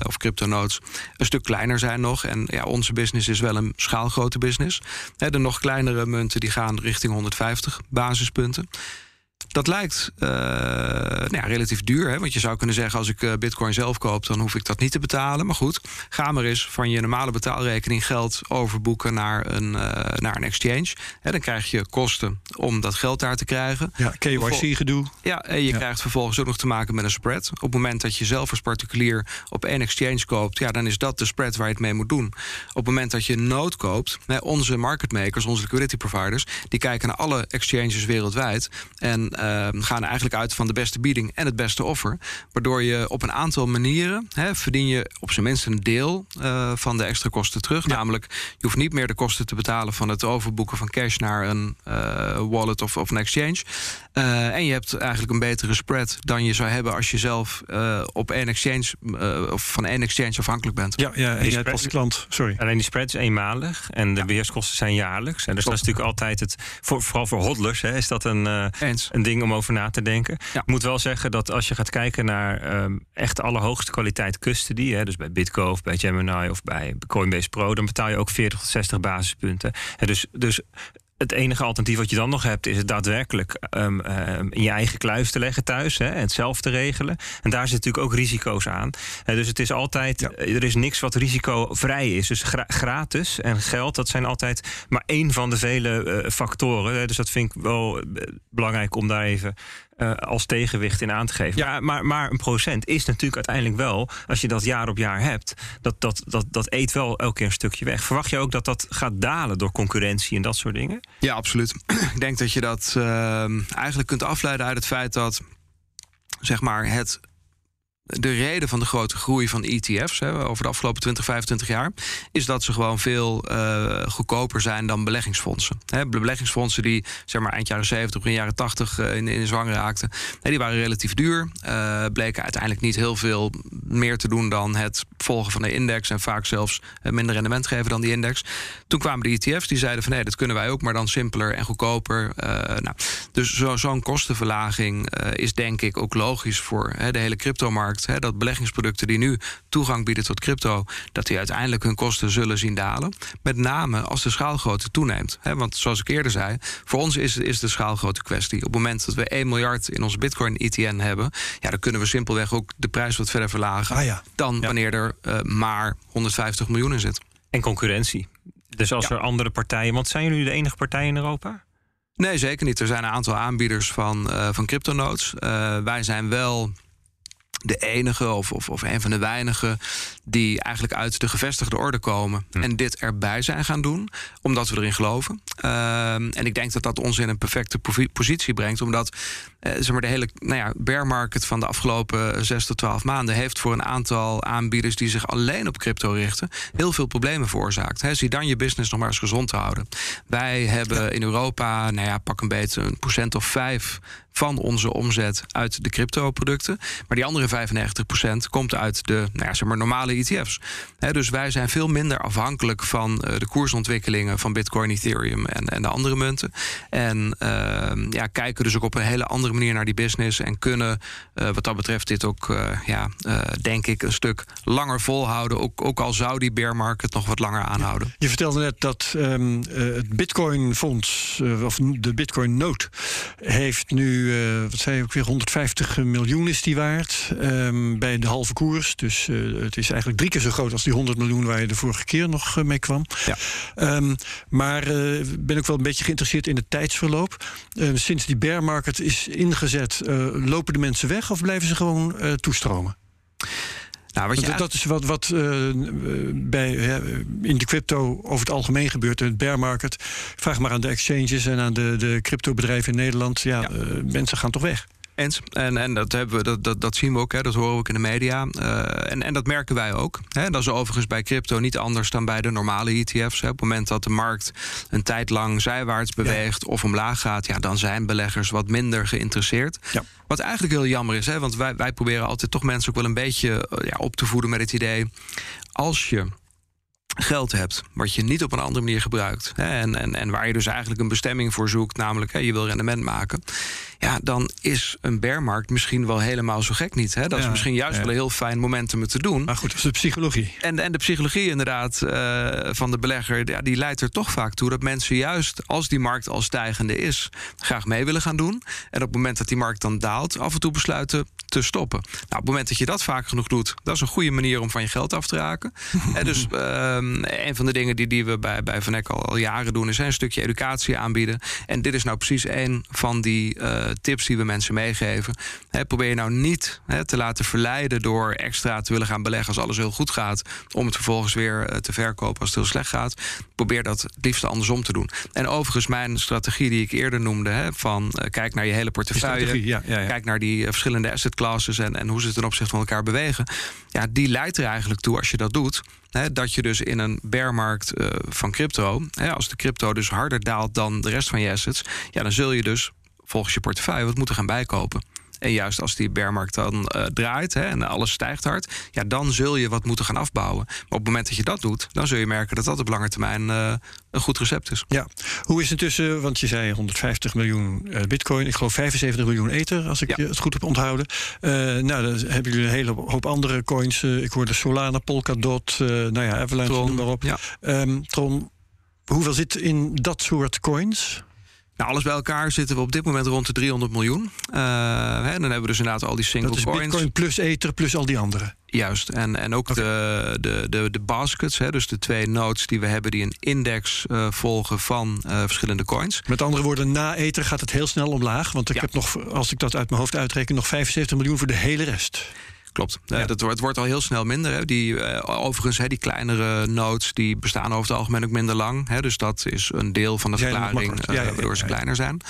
of crypto nodes een stuk kleiner zijn nog. En ja, onze business is wel een schaalgrote business. de nog kleinere munten die gaan richting 150 basispunten. Dat lijkt uh, nou ja, relatief duur. Hè? Want je zou kunnen zeggen, als ik uh, bitcoin zelf koop... dan hoef ik dat niet te betalen. Maar goed, ga maar eens van je normale betaalrekening geld overboeken naar een, uh, naar een exchange. Hè, dan krijg je kosten om dat geld daar te krijgen.
Ja, KYC-gedoe.
Ja, en je ja. krijgt vervolgens ook nog te maken met een spread. Op het moment dat je zelf als particulier op één exchange koopt... ja, dan is dat de spread waar je het mee moet doen. Op het moment dat je nood koopt... Hè, onze market makers, onze liquidity providers... die kijken naar alle exchanges wereldwijd... en gaan eigenlijk uit van de beste bieding en het beste offer. Waardoor je op een aantal manieren hè, verdien je op zijn minst een deel uh, van de extra kosten terug. Ja. Namelijk, je hoeft niet meer de kosten te betalen van het overboeken van cash naar een uh, wallet of, of een exchange. Uh, en je hebt eigenlijk een betere spread dan je zou hebben als je zelf op één exchange of van één exchange afhankelijk bent.
Ja, ja en jij als klant, sorry.
Alleen die spread is eenmalig en de ja. beheerskosten zijn jaarlijks. En dus dat is natuurlijk altijd het, voor, vooral voor hodlers, hè, is dat een, een ding om over na te denken. Ja. Ik moet wel zeggen dat als je gaat kijken naar um, echt allerhoogste kwaliteit custody, hè, dus bij Bitco of bij Gemini of bij Coinbase Pro, dan betaal je ook 40 tot 60 basispunten. En dus, dus het enige alternatief wat je dan nog hebt, is het daadwerkelijk um, um, in je eigen kluis te leggen thuis hè, en het zelf te regelen. En daar zitten natuurlijk ook risico's aan. Uh, dus het is altijd, ja. er is niks wat risicovrij is. Dus gra gratis en geld, dat zijn altijd maar één van de vele uh, factoren. Dus dat vind ik wel belangrijk om daar even uh, als tegenwicht in aan te geven. Ja, maar, maar een procent is natuurlijk uiteindelijk wel, als je dat jaar op jaar hebt, dat, dat, dat, dat eet wel elke keer een stukje weg. Verwacht je ook dat dat gaat dalen door concurrentie en dat soort dingen?
Ja, absoluut. Ik denk dat je dat uh, eigenlijk kunt afleiden uit het feit dat zeg maar het de reden van de grote groei van ETF's hè, over de afgelopen 20, 25 jaar, is dat ze gewoon veel uh, goedkoper zijn dan beleggingsfondsen. Hè, beleggingsfondsen die zeg maar eind jaren 70, begin jaren 80 uh, in, in zwang raakten, hè, die waren relatief duur. Uh, bleken uiteindelijk niet heel veel meer te doen dan het volgen van de index en vaak zelfs minder rendement geven dan die index. Toen kwamen de ETF's die zeiden van nee, dat kunnen wij ook, maar dan simpeler en goedkoper. nou, dus zo'n zo kostenverlaging is denk ik ook logisch voor de hele cryptomarkt hè, dat beleggingsproducten die nu toegang bieden tot crypto, dat die uiteindelijk hun kosten zullen zien dalen. Met name als de schaalgrootte toeneemt. Hè, want zoals ik eerder zei, voor ons is, is de schaalgrootte kwestie. Op het moment dat we 1 miljard in onze Bitcoin ETN hebben, ja, dan kunnen we simpelweg ook de prijs wat verder verlagen.
Ah, ja.
Dan
ja.
wanneer er uh, maar 150 miljoen in zit.
En concurrentie Dus als er andere partijen. Want zijn jullie de enige partij in Europa?
Nee, zeker niet. Er zijn een aantal aanbieders van, uh, van cryptonotes. Uh, wij zijn wel de enige of, of, of een van de weinigen die eigenlijk uit de gevestigde orde komen hm. en dit erbij zijn gaan doen, omdat we erin geloven. Ehm, en ik denk dat dat ons in een perfecte positie brengt, omdat uh, zeg maar de hele nou ja, bear market van de afgelopen 6 tot 12 maanden heeft voor een aantal aanbieders die zich alleen op crypto richten, heel veel problemen veroorzaakt. He, zie dan je business nog maar eens gezond te houden. Wij hebben in Europa, nou ja, pak een beetje een procent of vijf van onze omzet uit de crypto-producten. Maar die andere 95% komt uit de nou ja, zeg maar normale ETF's. dus wij zijn veel minder afhankelijk van uh, de koersontwikkelingen van Bitcoin, Ethereum en, en de andere munten. En uh, ja, kijken dus ook op een hele andere manier naar die business. En kunnen uh, wat dat betreft dit ook, eh, ja, denk ik, een stuk langer volhouden. Ook, ook al zou die bear market nog wat langer aanhouden.
Je vertelde net dat um, het Bitcoin Fonds, of de Bitcoin Note, heeft nu uh, wat zei je ook weer, 150 miljoen is die waard um, bij de halve koers. Dus uh, het is eigenlijk drie keer zo groot als die 100 miljoen waar je de vorige keer nog uh, mee kwam. Ja. Um, maar ben ook wel een beetje geïnteresseerd in het tijdsverloop. Ehm, sinds die bear market is ingezet, lopen de mensen weg of blijven ze gewoon toestromen? Nou, wat je dat is wat, wat uh, bij, in de crypto over het algemeen gebeurt, in het bear market. Vraag maar aan de exchanges en aan de, de cryptobedrijven in Nederland. Ja, ja. Uh, mensen gaan toch weg.
Eens. En, en dat, hebben we, dat, dat, dat zien we ook, hè, dat horen we ook in de media. Uh, en, en dat merken wij ook. Hè. Dat is overigens bij crypto niet anders dan bij de normale ETF's. Hè. Op het moment dat de markt een tijd lang zijwaarts beweegt of omlaag gaat, ja, dan zijn beleggers wat minder geïnteresseerd. Ja. Wat eigenlijk heel jammer is, hè, want wij, wij proberen altijd toch mensen ook wel een beetje eh, ja, op te voeden met het idee. Als je geld hebt, wat je niet op een andere manier gebruikt. En, en, en waar je dus eigenlijk een bestemming voor zoekt, namelijk hè, je wil rendement maken ja, dan is een bearmarkt misschien wel helemaal zo gek niet. Hè? Dat is misschien juist wel een heel fijn moment om het te doen.
Maar goed, dat is de psychologie.
En, en de psychologie inderdaad uh, van de belegger, ja, die leidt er toch vaak toe dat mensen juist als die markt al stijgende is, graag mee willen gaan doen. En op het moment dat die markt dan daalt, af en toe besluiten te stoppen. Nou, op het moment dat je dat vaak genoeg doet, dat is een goede manier om van je geld af te raken. en dus uh, een van de dingen die, die we bij, bij Van Eck al, al jaren doen, is een stukje educatie aanbieden. En dit is nou precies een van die uh, tips die we mensen meegeven. probeer je nou niet te laten verleiden door extra te willen gaan beleggen als alles heel goed gaat, om het vervolgens weer eh, te verkopen als het heel slecht gaat. Probeer dat het liefst andersom te doen. En overigens, mijn strategie die ik eerder noemde, van uh, kijk naar je hele portefeuille, ja, ja, ja. kijk naar die verschillende asset classes en, en hoe ze ten opzichte van elkaar bewegen. Ja, die leidt er eigenlijk toe als je dat doet. dat je dus in een bearmarkt uh, van crypto, als de crypto dus harder daalt dan de rest van je assets, ja, dan zul je dus volgens je portefeuille wat moeten gaan bijkopen. En juist als die bearmarkt dan uh, draait hè, en alles stijgt hard, ja, dan zul je wat moeten gaan afbouwen. Maar op het moment dat je dat doet, dan zul je merken dat dat op lange termijn uh, een goed recept is.
Ja, hoe is het tussen, want je zei 150 miljoen uh, bitcoin, ik geloof 75 miljoen ether, als ik ja. het goed heb onthouden. nou, dan hebben jullie een hele hoop andere coins. ik hoorde Solana, Polkadot, nou ja, Avalanche, noem maar op. Ja. Um, Tron, hoeveel zit in dat soort coins?
Nou, alles bij elkaar zitten we op dit moment rond de 300 miljoen. Uh, hè, dan hebben we dus inderdaad al die single
dat is
coins.
Bitcoin plus Ether plus al die andere.
Juist, en, en ook de, de, de, de baskets, hè, dus de twee nodes die we hebben die een index uh, volgen van uh, verschillende coins.
Met andere woorden, na Ether gaat het heel snel omlaag. Want ik ja. heb nog, als ik dat uit mijn hoofd uitreken, nog 75 miljoen voor de hele rest.
Klopt. Ja. dat wordt, het wordt al heel snel minder. Hè. Die, uh, overigens, hè, die kleinere nodes die bestaan over het algemeen ook minder lang. Hè. Dus dat is een deel van de verklaring ja, waardoor ze kleiner zijn.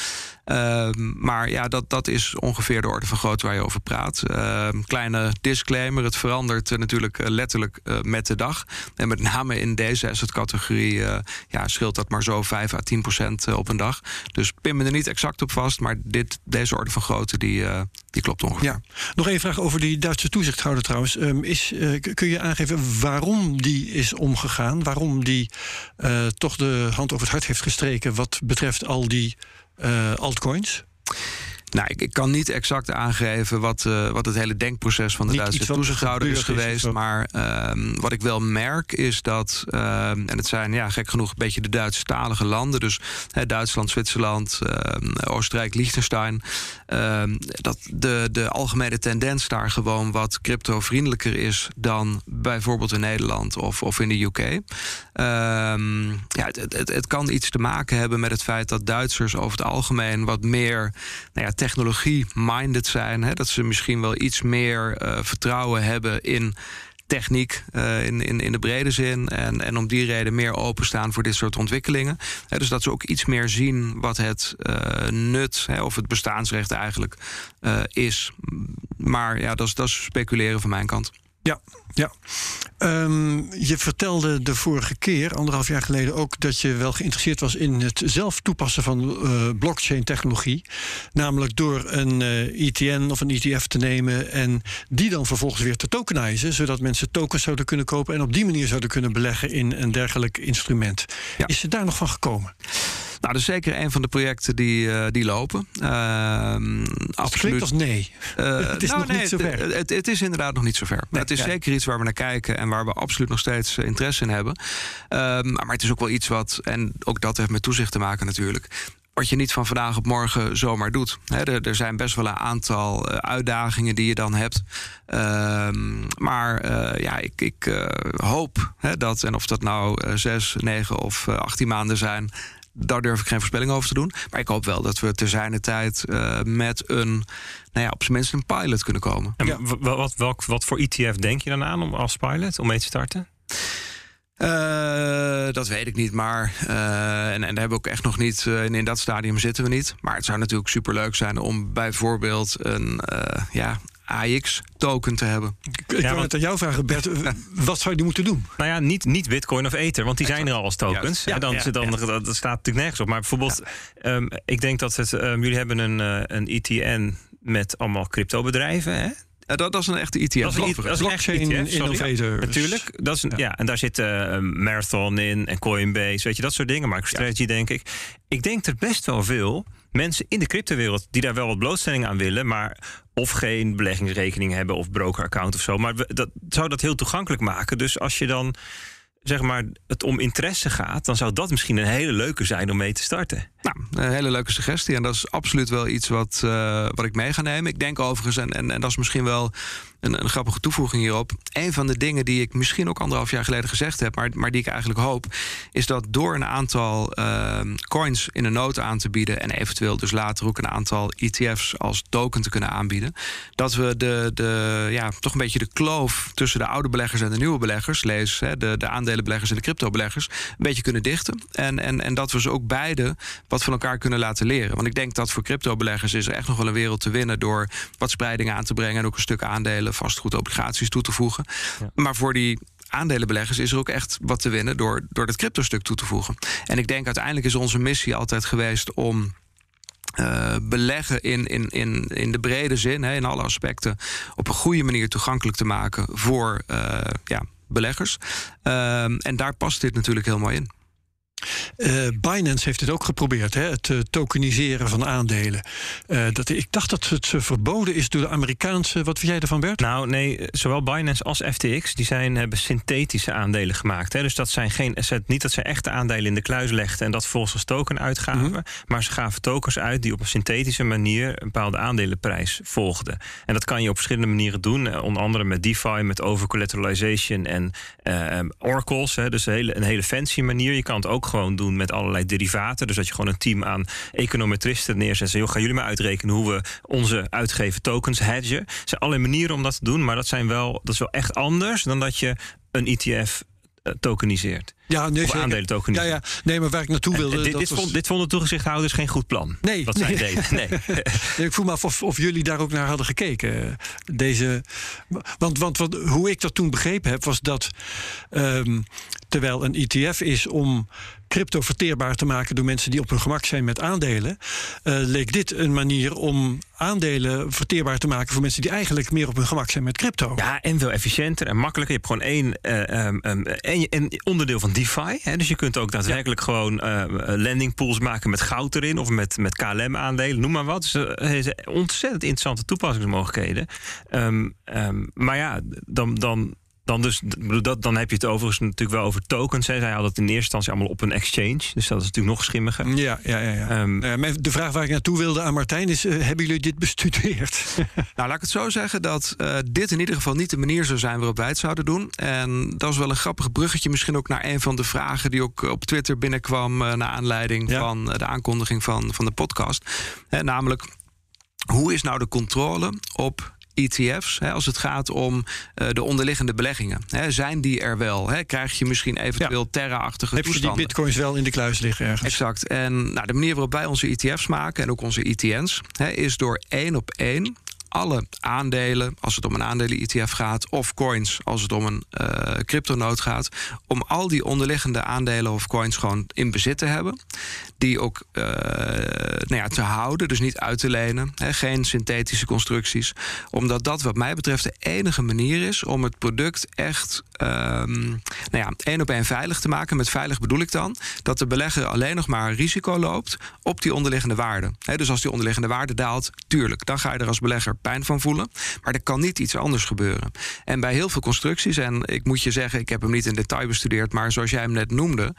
Ehm, maar ja, dat, dat is ongeveer de orde van grootte waar je over praat. Ehm, kleine disclaimer: het verandert natuurlijk eh, letterlijk uh, met de dag. En met name in deze asset-categorie ja, scheelt dat maar zo 5 à 10 procent op een dag. Dus pin me er niet exact op vast, maar dit, deze orde van grootte die, die klopt ongeveer.
Ja. Nog één vraag over die Duitse toezichthouder trouwens. Um, is, kun je aangeven waarom die is omgegaan? Waarom die toch de hand over het hart heeft gestreken wat betreft al die altcoins?
Nou, ik, ik, kan niet exact aangeven wat, uh, wat het hele denkproces van de niet Duitse toezichthouder is geweest. Is maar um, wat ik wel merk is dat, um, en het zijn ja, gek genoeg een beetje de Duitsstalige landen, dus Duitsland, Zwitserland, um, Oostenrijk, Liechtenstein, dat de, de algemene tendens daar gewoon wat crypto-vriendelijker is dan bijvoorbeeld in Nederland of, of in de UK. ja, het, het, het kan iets te maken hebben met het feit dat Duitsers over het algemeen wat meer nou ja, technologie-minded zijn. Hè, dat ze misschien wel iets meer uh, vertrouwen hebben in techniek uh, in, in, in de brede zin. En, en om die reden meer openstaan voor dit soort ontwikkelingen. dus dat ze ook iets meer zien wat het uh, nut of het bestaansrecht eigenlijk is. Maar ja, dat is speculeren van mijn kant.
Ja, ja. Um, je vertelde de vorige keer, anderhalf jaar geleden, ook dat je wel geïnteresseerd was in het zelf toepassen van uh, blockchain-technologie. Namelijk door een uh, ETN of een ETF te nemen en die dan vervolgens weer te tokenizen, zodat mensen tokens zouden kunnen kopen en op die manier zouden kunnen beleggen in een dergelijk instrument. Ja. Is het daar nog van gekomen?
Nou, dat is zeker een van de projecten die, uh, die lopen. Uh,
absoluut. klinkt als nee. Uh, het is
nou,
nog nee, niet zover.
Het, het, het, is inderdaad nog niet zover. Nee, het is ja. zeker iets waar we naar kijken en waar we absoluut nog steeds eh, interesse in hebben. Ehm, maar het is ook wel iets wat, en ook dat heeft met toezicht te maken natuurlijk wat je niet van vandaag op morgen zomaar doet. er, er, zijn best wel een aantal uitdagingen die je dan hebt. Um, maar uh, ja, ik, ik uh, hoop dat, en of dat nou zes, negen of achttien maanden zijn daar durf ik geen voorspelling over te doen. Maar ik hoop wel dat we te zijner tijd uh, met een, nou ja, op zijn minst een pilot kunnen komen.
En ja. wat, welk, wat voor ETF denk je dan aan om als pilot om mee te starten?
Uh, dat weet ik niet, maar uh, en, en daar hebben we ook echt nog niet uh, in, in dat stadium zitten we niet. Maar het zou natuurlijk superleuk zijn om bijvoorbeeld een ja, AX-token te hebben.
Ik ja, kan het aan jou vragen, Bert. wat zou je die moeten doen?
Nou ja, niet, niet Bitcoin of Ether, want die zijn er al als tokens. Ja, dan, ja, dan, Dat staat natuurlijk nergens op. Maar bijvoorbeeld, um, ik denk dat het, um, jullie hebben een, uh, een ETN met allemaal cryptobedrijven. Hè?
Ja, dat, dat, is een echte ETF.
Dat is een, dat is blockchain ETF, innovator.
Natuurlijk. Dat is een, ja. en daar zit uh, Marathon in en Coinbase, weet je, dat soort dingen. MicroStrategy, denk ik. Ik denk er best wel veel mensen in de cryptowereld die daar wel wat blootstelling aan willen, maar of geen beleggingsrekening hebben of broker-account of zo. Maar dat zou dat heel toegankelijk maken. Dus als je dan zeg maar, het om interesse gaat, dan zou dat misschien een hele leuke zijn om mee te starten.
Nou, een hele leuke suggestie. En dat is absoluut wel iets wat, uh, wat ik mee ga nemen. Ik denk overigens, en, en, en dat is misschien wel een, een, grappige toevoeging hierop. Een van de dingen die ik misschien ook anderhalf jaar geleden gezegd heb, maar, maar die ik eigenlijk hoop, is dat door een aantal uh, coins in een nood aan te bieden en eventueel dus later ook een aantal ETF's als token te kunnen aanbieden, dat we de, de, ja, toch een beetje de kloof tussen de oude beleggers en de nieuwe beleggers, lees hè, de, de aandelenbeleggers en de cryptobeleggers, een beetje kunnen dichten. En, en, en dat we ze ook beide wat van elkaar kunnen laten leren. Want ik denk dat voor cryptobeleggers is er echt nog wel een wereld te winnen door wat spreiding aan te brengen en ook een stuk aandelen vastgoed, obligaties toe te voegen. Maar voor die aandelenbeleggers is er ook echt wat te winnen door, door dat crypto-stuk toe te voegen. En ik denk uiteindelijk is onze missie altijd geweest om. Uh, beleggen in, in, in, in de brede zin, hè, in alle aspecten, op een goede manier toegankelijk te maken voor uh, ja, beleggers. Uh, en daar past dit natuurlijk heel mooi in.
Uh, Binance heeft het ook geprobeerd, hè, het uh, tokeniseren van aandelen. Uh, dat, ik dacht dat het verboden is door de Amerikaanse. Wat vind jij ervan, Bert?
Nou, nee, zowel Binance als FTX die zijn, hebben synthetische aandelen gemaakt. Hè. Dus dat zijn geen, niet dat ze echte aandelen in de kluis legden en dat volgens als token uitgaven. Mhm. Maar ze gaven tokens uit die op een synthetische manier een bepaalde aandelenprijs volgden. En dat kan je op verschillende manieren doen. Onder andere met DeFi, met overcollateralization en oracles. Hè. Dus een hele, een hele fancy manier. Je kan het ook gewoon doen met allerlei derivaten. Dus dat je gewoon een team aan econometristen neerzet. Joh, gaan jullie maar uitrekenen hoe we onze uitgeven tokens hedgen. Er zijn allerlei manieren om dat te doen, maar dat, zijn wel, dat is wel echt anders dan dat je een ETF uh, tokeniseert.
Ja, nee,
of aandelen tokeniseert.
Ja, ja, nee, maar waar ik naartoe wilde.
dit, dit, vond, dit vonden toegezichthouders geen goed plan.
Nee,
wat
nee.
zij deden. Nee.
nee. ik voel me af of, of, jullie daar ook naar hadden gekeken. Deze, want, want wat, hoe ik dat toen begrepen heb, was dat um, terwijl een ETF is om crypto verteerbaar te maken door mensen die op hun gemak zijn met aandelen, uh, leek dit een manier om aandelen verteerbaar te maken voor mensen die eigenlijk meer op hun gemak zijn met crypto.
Ja, en veel efficiënter en makkelijker. Je hebt gewoon één, uh, um, um, één, één onderdeel van DeFi. Hè? Dus je kunt ook daadwerkelijk gewoon uh, landing pools maken met goud erin of met, met KLM-aandelen, noem maar wat. Dus er is ontzettend interessante toepassingsmogelijkheden. Um, um, maar ja, dan, dan dan, dus, dat, dan heb je het overigens natuurlijk wel over tokens. Hè. Zij hadden het in eerste instantie allemaal op een exchange. Dus dat is natuurlijk nog schimmiger.
Ja, ja, ja. ja. Um, de vraag waar ik naartoe wilde aan Martijn is... Uh, hebben jullie dit bestudeerd?
nou, laat ik het zo zeggen dat uh, dit in ieder geval niet de manier zou zijn... waarop wij het zouden doen. En dat is wel een grappig bruggetje misschien ook naar een van de vragen... die ook op Twitter binnenkwam... Uh, naar aanleiding ja. van de aankondiging van, van de podcast. namelijk, hoe is nou de controle op ETF's, hè, als het gaat om uh, de onderliggende beleggingen. Hè, zijn die er wel? Hè? Krijg je misschien eventueel ja. Terra-achtige
Heb
toestanden?
je die bitcoins wel in de kluis liggen ergens?
Exact. En nou, de manier waarop wij onze ETF's maken en ook onze ETN's... Hè, is door één op één alle aandelen, als het om een aandelen-ETF gaat, of coins, als het om een uh, cryptonoot gaat, om al die onderliggende aandelen of coins gewoon in bezit te hebben. Die ook uh, nou ja, te houden, dus niet uit te lenen. Geen synthetische constructies. Omdat dat, wat mij betreft, de enige manier is om het product echt um, nou ja, één op één veilig te maken. Met veilig bedoel ik dan dat de belegger alleen nog maar risico loopt op die onderliggende waarde. Dus als die onderliggende waarde daalt, tuurlijk, dan ga je er als belegger pijn van voelen. Maar er kan niet iets anders gebeuren. En bij heel veel constructies, en ik moet je zeggen, ik heb hem niet in detail bestudeerd, maar zoals jij hem net noemde,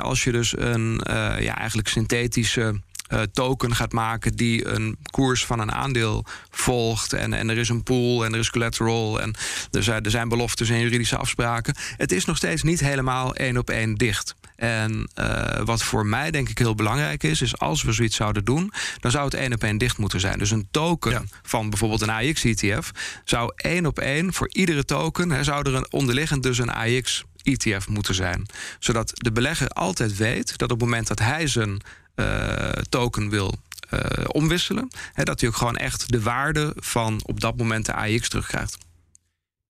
als je dus een uh, ja, eigenlijk synthetische uh, token gaat maken die een koers van een aandeel volgt. En, en er is een pool en er is collateral en er zijn, er zijn beloftes en juridische afspraken. Het is nog steeds niet helemaal één op één dicht. En uh, wat voor mij denk ik heel belangrijk is, is als we zoiets zouden doen, dan zou het één op één dicht moeten zijn. Dus een token ja. van bijvoorbeeld een AX-ETF zou één op één voor iedere token, hè, zou er een onderliggend dus een AX ETF moeten zijn. Zodat de belegger altijd weet dat op het moment dat hij zijn uh, token wil uh, omwisselen, hè, dat hij ook gewoon echt de waarde van op dat moment de AX terugkrijgt.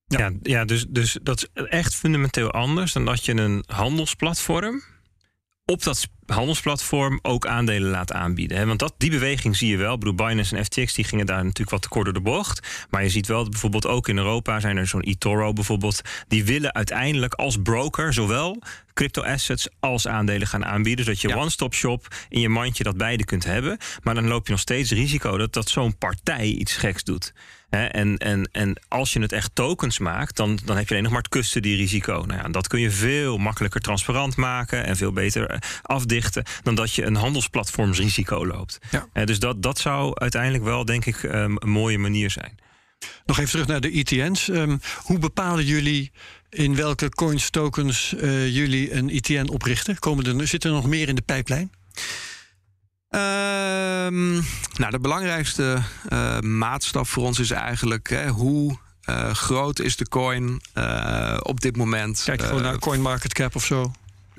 Ja, ja, ja dus, dus dat is echt fundamenteel anders dan dat je een handelsplatform op dat handelsplatform ook aandelen laat aanbieden. Hè? Want dat, die beweging zie je wel. Ik bedoel, Binance en FTX die gingen daar natuurlijk wat te kort door de bocht. Maar je ziet wel dat bijvoorbeeld ook in Europa zijn er zo'n eToro bijvoorbeeld. Die willen uiteindelijk als broker zowel crypto assets als aandelen gaan aanbieden. Zodat je ja. one-stop shop in je mandje dat beide kunt hebben. Maar dan loop je nog steeds risico dat, dat zo'n partij iets geks doet. He, en, en, en als je het echt tokens maakt, dan, dan heb je alleen nog maar het custody-risico. Nou ja, dat kun je veel makkelijker transparant maken en veel beter afdichten dan dat je een handelsplatformsrisico loopt. Ja. He, dus dat, dat zou uiteindelijk wel, denk ik, um, een mooie manier zijn.
Nog even terug naar de ETN's. Um, hoe bepalen jullie in welke coins, tokens uh, jullie een ETN oprichten? Komen er, zit er nog meer in de pijplijn?
Um, nou, de belangrijkste uh, maatstaf voor ons is eigenlijk hè, hoe uh, groot is de coin uh, op dit moment.
Kijk gewoon naar CoinMarketCap of zo.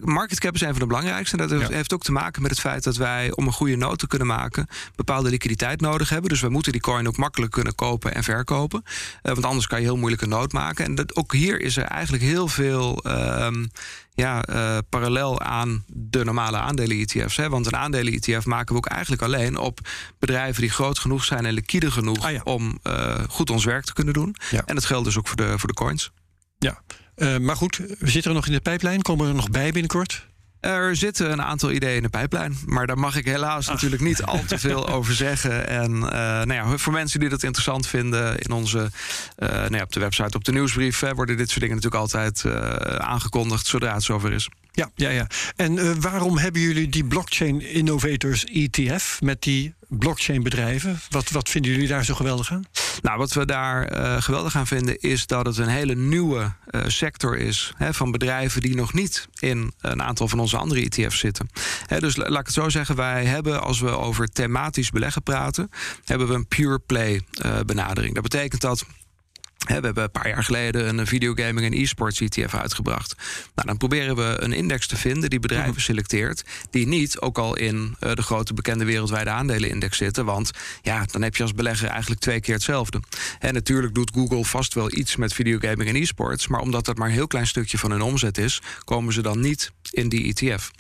Market cap is een van de belangrijkste. En dat ja. heeft ook te maken met het feit dat wij, om een goede noot te kunnen maken, bepaalde liquiditeit nodig hebben. Dus we moeten die coin ook makkelijk kunnen kopen en verkopen. Uh, want anders kan je heel moeilijk een noot maken. En dat, ook hier is er eigenlijk heel veel. Um, ja, uh, parallel aan de normale aandelen-ETF's. Want een aandelen-ETF maken we ook eigenlijk alleen op bedrijven die groot genoeg zijn en liquide genoeg ah, ja. om uh, goed ons werk te kunnen doen. Ja. En dat geldt dus ook voor de, voor de coins.
Ja, uh, maar goed, we zitten er nog in de pijplijn. Komen er nog bij binnenkort?
Er zitten een aantal ideeën in de pijplijn. Maar daar mag ik helaas Ach. natuurlijk niet al te veel over zeggen. En uh, nou ja, voor mensen die dat interessant vinden, in onze, uh, nou ja, op de website, op de nieuwsbrief, hè, worden dit soort dingen natuurlijk altijd uh, aangekondigd zodra het zover is.
Ja, ja, ja. En uh, waarom hebben jullie die Blockchain Innovators ETF met die blockchain bedrijven? Wat, wat vinden jullie daar zo geweldig aan?
Nou, wat we daar uh, geweldig aan vinden is dat het een hele nieuwe uh, sector is hè, van bedrijven die nog niet in een aantal van onze andere ETF's zitten. Hè, dus laat ik het zo zeggen, wij hebben als we over thematisch beleggen praten, hebben we een pure play benadering. Dat betekent dat we hebben een paar jaar geleden een videogaming en e-sports ETF uitgebracht. Nou, dan proberen we een index te vinden die bedrijven mm. selecteert. die niet ook al in uh, de grote bekende wereldwijde aandelenindex zitten. Want ja, dan heb je als belegger eigenlijk twee keer hetzelfde. En natuurlijk doet Google vast wel iets met videogaming en e-sports. Maar omdat dat maar een heel klein stukje van hun omzet is. komen ze dan niet in die ETF.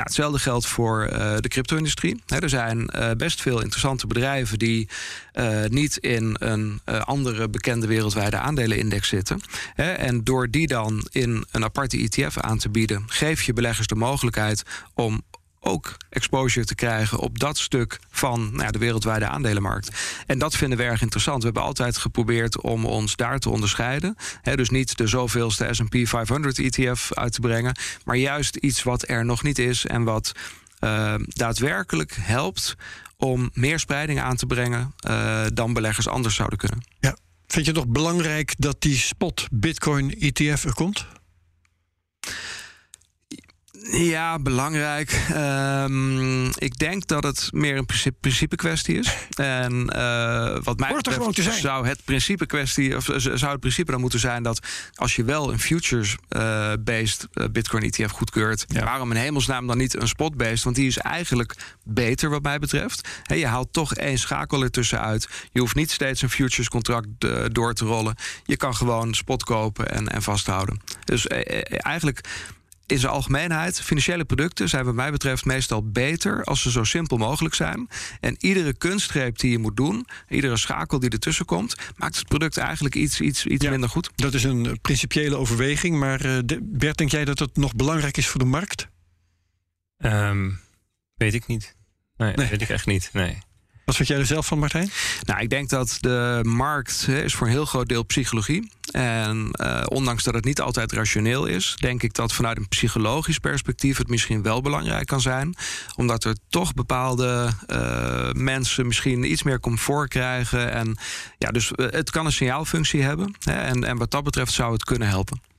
Nou, hetzelfde geldt voor uh, de crypto-industrie. er zijn uh, best veel interessante bedrijven die uh, niet in een andere bekende wereldwijde aandelenindex zitten. en door die dan in een aparte ETF aan te bieden, geef je beleggers de mogelijkheid om ook exposure te krijgen op dat stuk van nou ja, de wereldwijde aandelenmarkt. En dat vinden we erg interessant. We hebben altijd geprobeerd om ons daar te onderscheiden. dus niet de zoveelste SP 500 ETF uit te brengen, maar juist iets wat er nog niet is en wat uh, daadwerkelijk helpt om meer spreiding aan te brengen uh, dan beleggers anders zouden kunnen.
Ja. Vind je het nog belangrijk dat die spot Bitcoin ETF er komt?
Ja, belangrijk. Um, ik denk dat het meer een principe, principe kwestie is. En uh, wat mij betreft zou het principe kwestie, of zou het principe dan moeten zijn dat als je wel een futures-based uh, Bitcoin ETF goedkeurt, waarom in hemelsnaam dan niet een spot-based? Want die is eigenlijk beter wat mij betreft. He, je haalt toch één schakel ertussen uit. Je hoeft niet steeds een futures contract uh, door te rollen. Je kan gewoon spot kopen en, en vasthouden. Dus eigenlijk in zijn algemeenheid, financiële producten zijn wat mij betreft meestal beter als ze zo simpel mogelijk zijn. En iedere kunstgreep die je moet doen, iedere schakel die ertussen komt, maakt het product eigenlijk iets, iets, iets minder goed.
Dat is een principiële overweging. Maar uh, Bert, denk jij dat het nog belangrijk is voor de markt?
Um, weet ik niet. Nee, nee, weet ik echt niet. Nee.
Wat vind jij er zelf van, Martijn?
Nou, ik denk dat de markt is voor een heel groot deel psychologie. En uh, ondanks dat het niet altijd rationeel is, denk ik dat vanuit een psychologisch perspectief het misschien wel belangrijk kan zijn. Omdat er toch bepaalde uh, mensen misschien iets meer comfort krijgen. En ja, dus uh, het kan een signaalfunctie hebben. En, en wat dat betreft zou het kunnen helpen.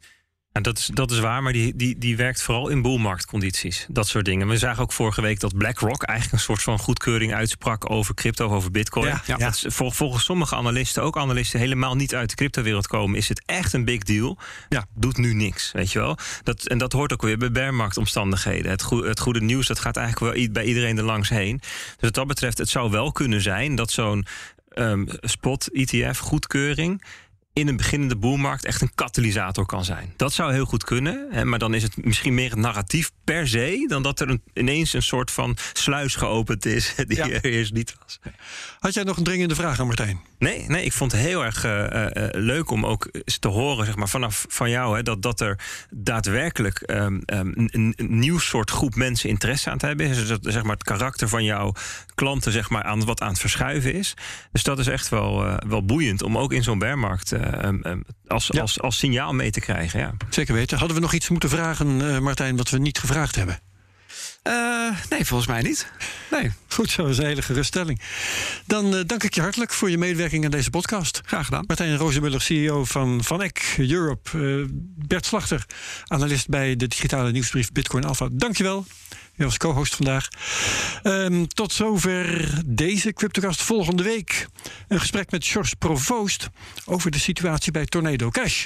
En dat is, dat is waar, maar die, die, die werkt vooral in boelmarktcondities. Dat soort dingen. We zagen ook vorige week dat BlackRock eigenlijk een soort van goedkeuring uitsprak over crypto, over bitcoin. Ja, ja. Dat is, volgens sommige analisten, ook analisten helemaal niet uit de cryptowereld komen, is het echt een big deal. Ja. Doet nu niks, weet je wel. Dat, en dat hoort ook weer bij bearmarktomstandigheden. Het, goede, het goede nieuws, dat gaat eigenlijk wel bij iedereen er langs heen. Dus wat dat betreft, het zou wel kunnen zijn dat zo'n um, spot ETF goedkeuring in een beginnende boelmarkt echt een katalysator kan zijn. Dat zou heel goed kunnen, hè, maar dan is het misschien meer het narratief per se... dan dat er een, ineens een soort van sluis geopend is die er eerst niet was.
Had jij nog een dringende vraag aan Martijn?
Nee, nee ik vond het heel erg uh, uh, leuk om ook te horen zeg maar, vanaf van jou... Hè, dat, dat er daadwerkelijk um, um, een, nieuw soort groep mensen interesse aan het hebben is. Dus dat zeg maar, het karakter van jouw klanten zeg maar, aan, wat aan het verschuiven is. Dus dat is echt wel, uh, wel boeiend om ook in zo'n bearmarkt um, als, als, als signaal mee te krijgen. Ja.
Zeker weten. Hadden we nog iets moeten vragen, Martijn, wat we niet gevraagd hebben?
Uh, nee, volgens mij niet. Nee.
Goed zo, dat is een hele geruststelling. Dan uh, dank ik je hartelijk voor je medewerking aan deze podcast.
Graag gedaan.
Martijn Rozenmuller, CEO van Van Eck Europe. Uh, Bert Slachter, analist bij de digitale nieuwsbrief Bitcoin Alpha. Dankjewel. Was co-host vandaag. Um, tot zover deze CryptoCast. Volgende week een gesprek met George Provoost over de situatie bij Tornado Cash.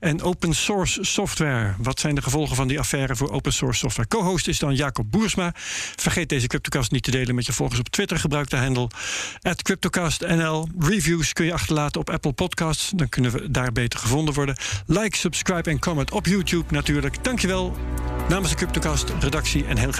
En open source software. Wat zijn de gevolgen van die affaire voor open source software? Co-host is dan Jacob Boersma. Vergeet deze CryptoCast niet te delen met je volgers op Twitter. Gebruik de handle CryptoCastNL. Reviews kun je achterlaten op Apple Podcasts. Dan kunnen we daar beter gevonden worden. Like, subscribe en comment op YouTube natuurlijk. Dankjewel. Namens de CryptoCast redactie en heel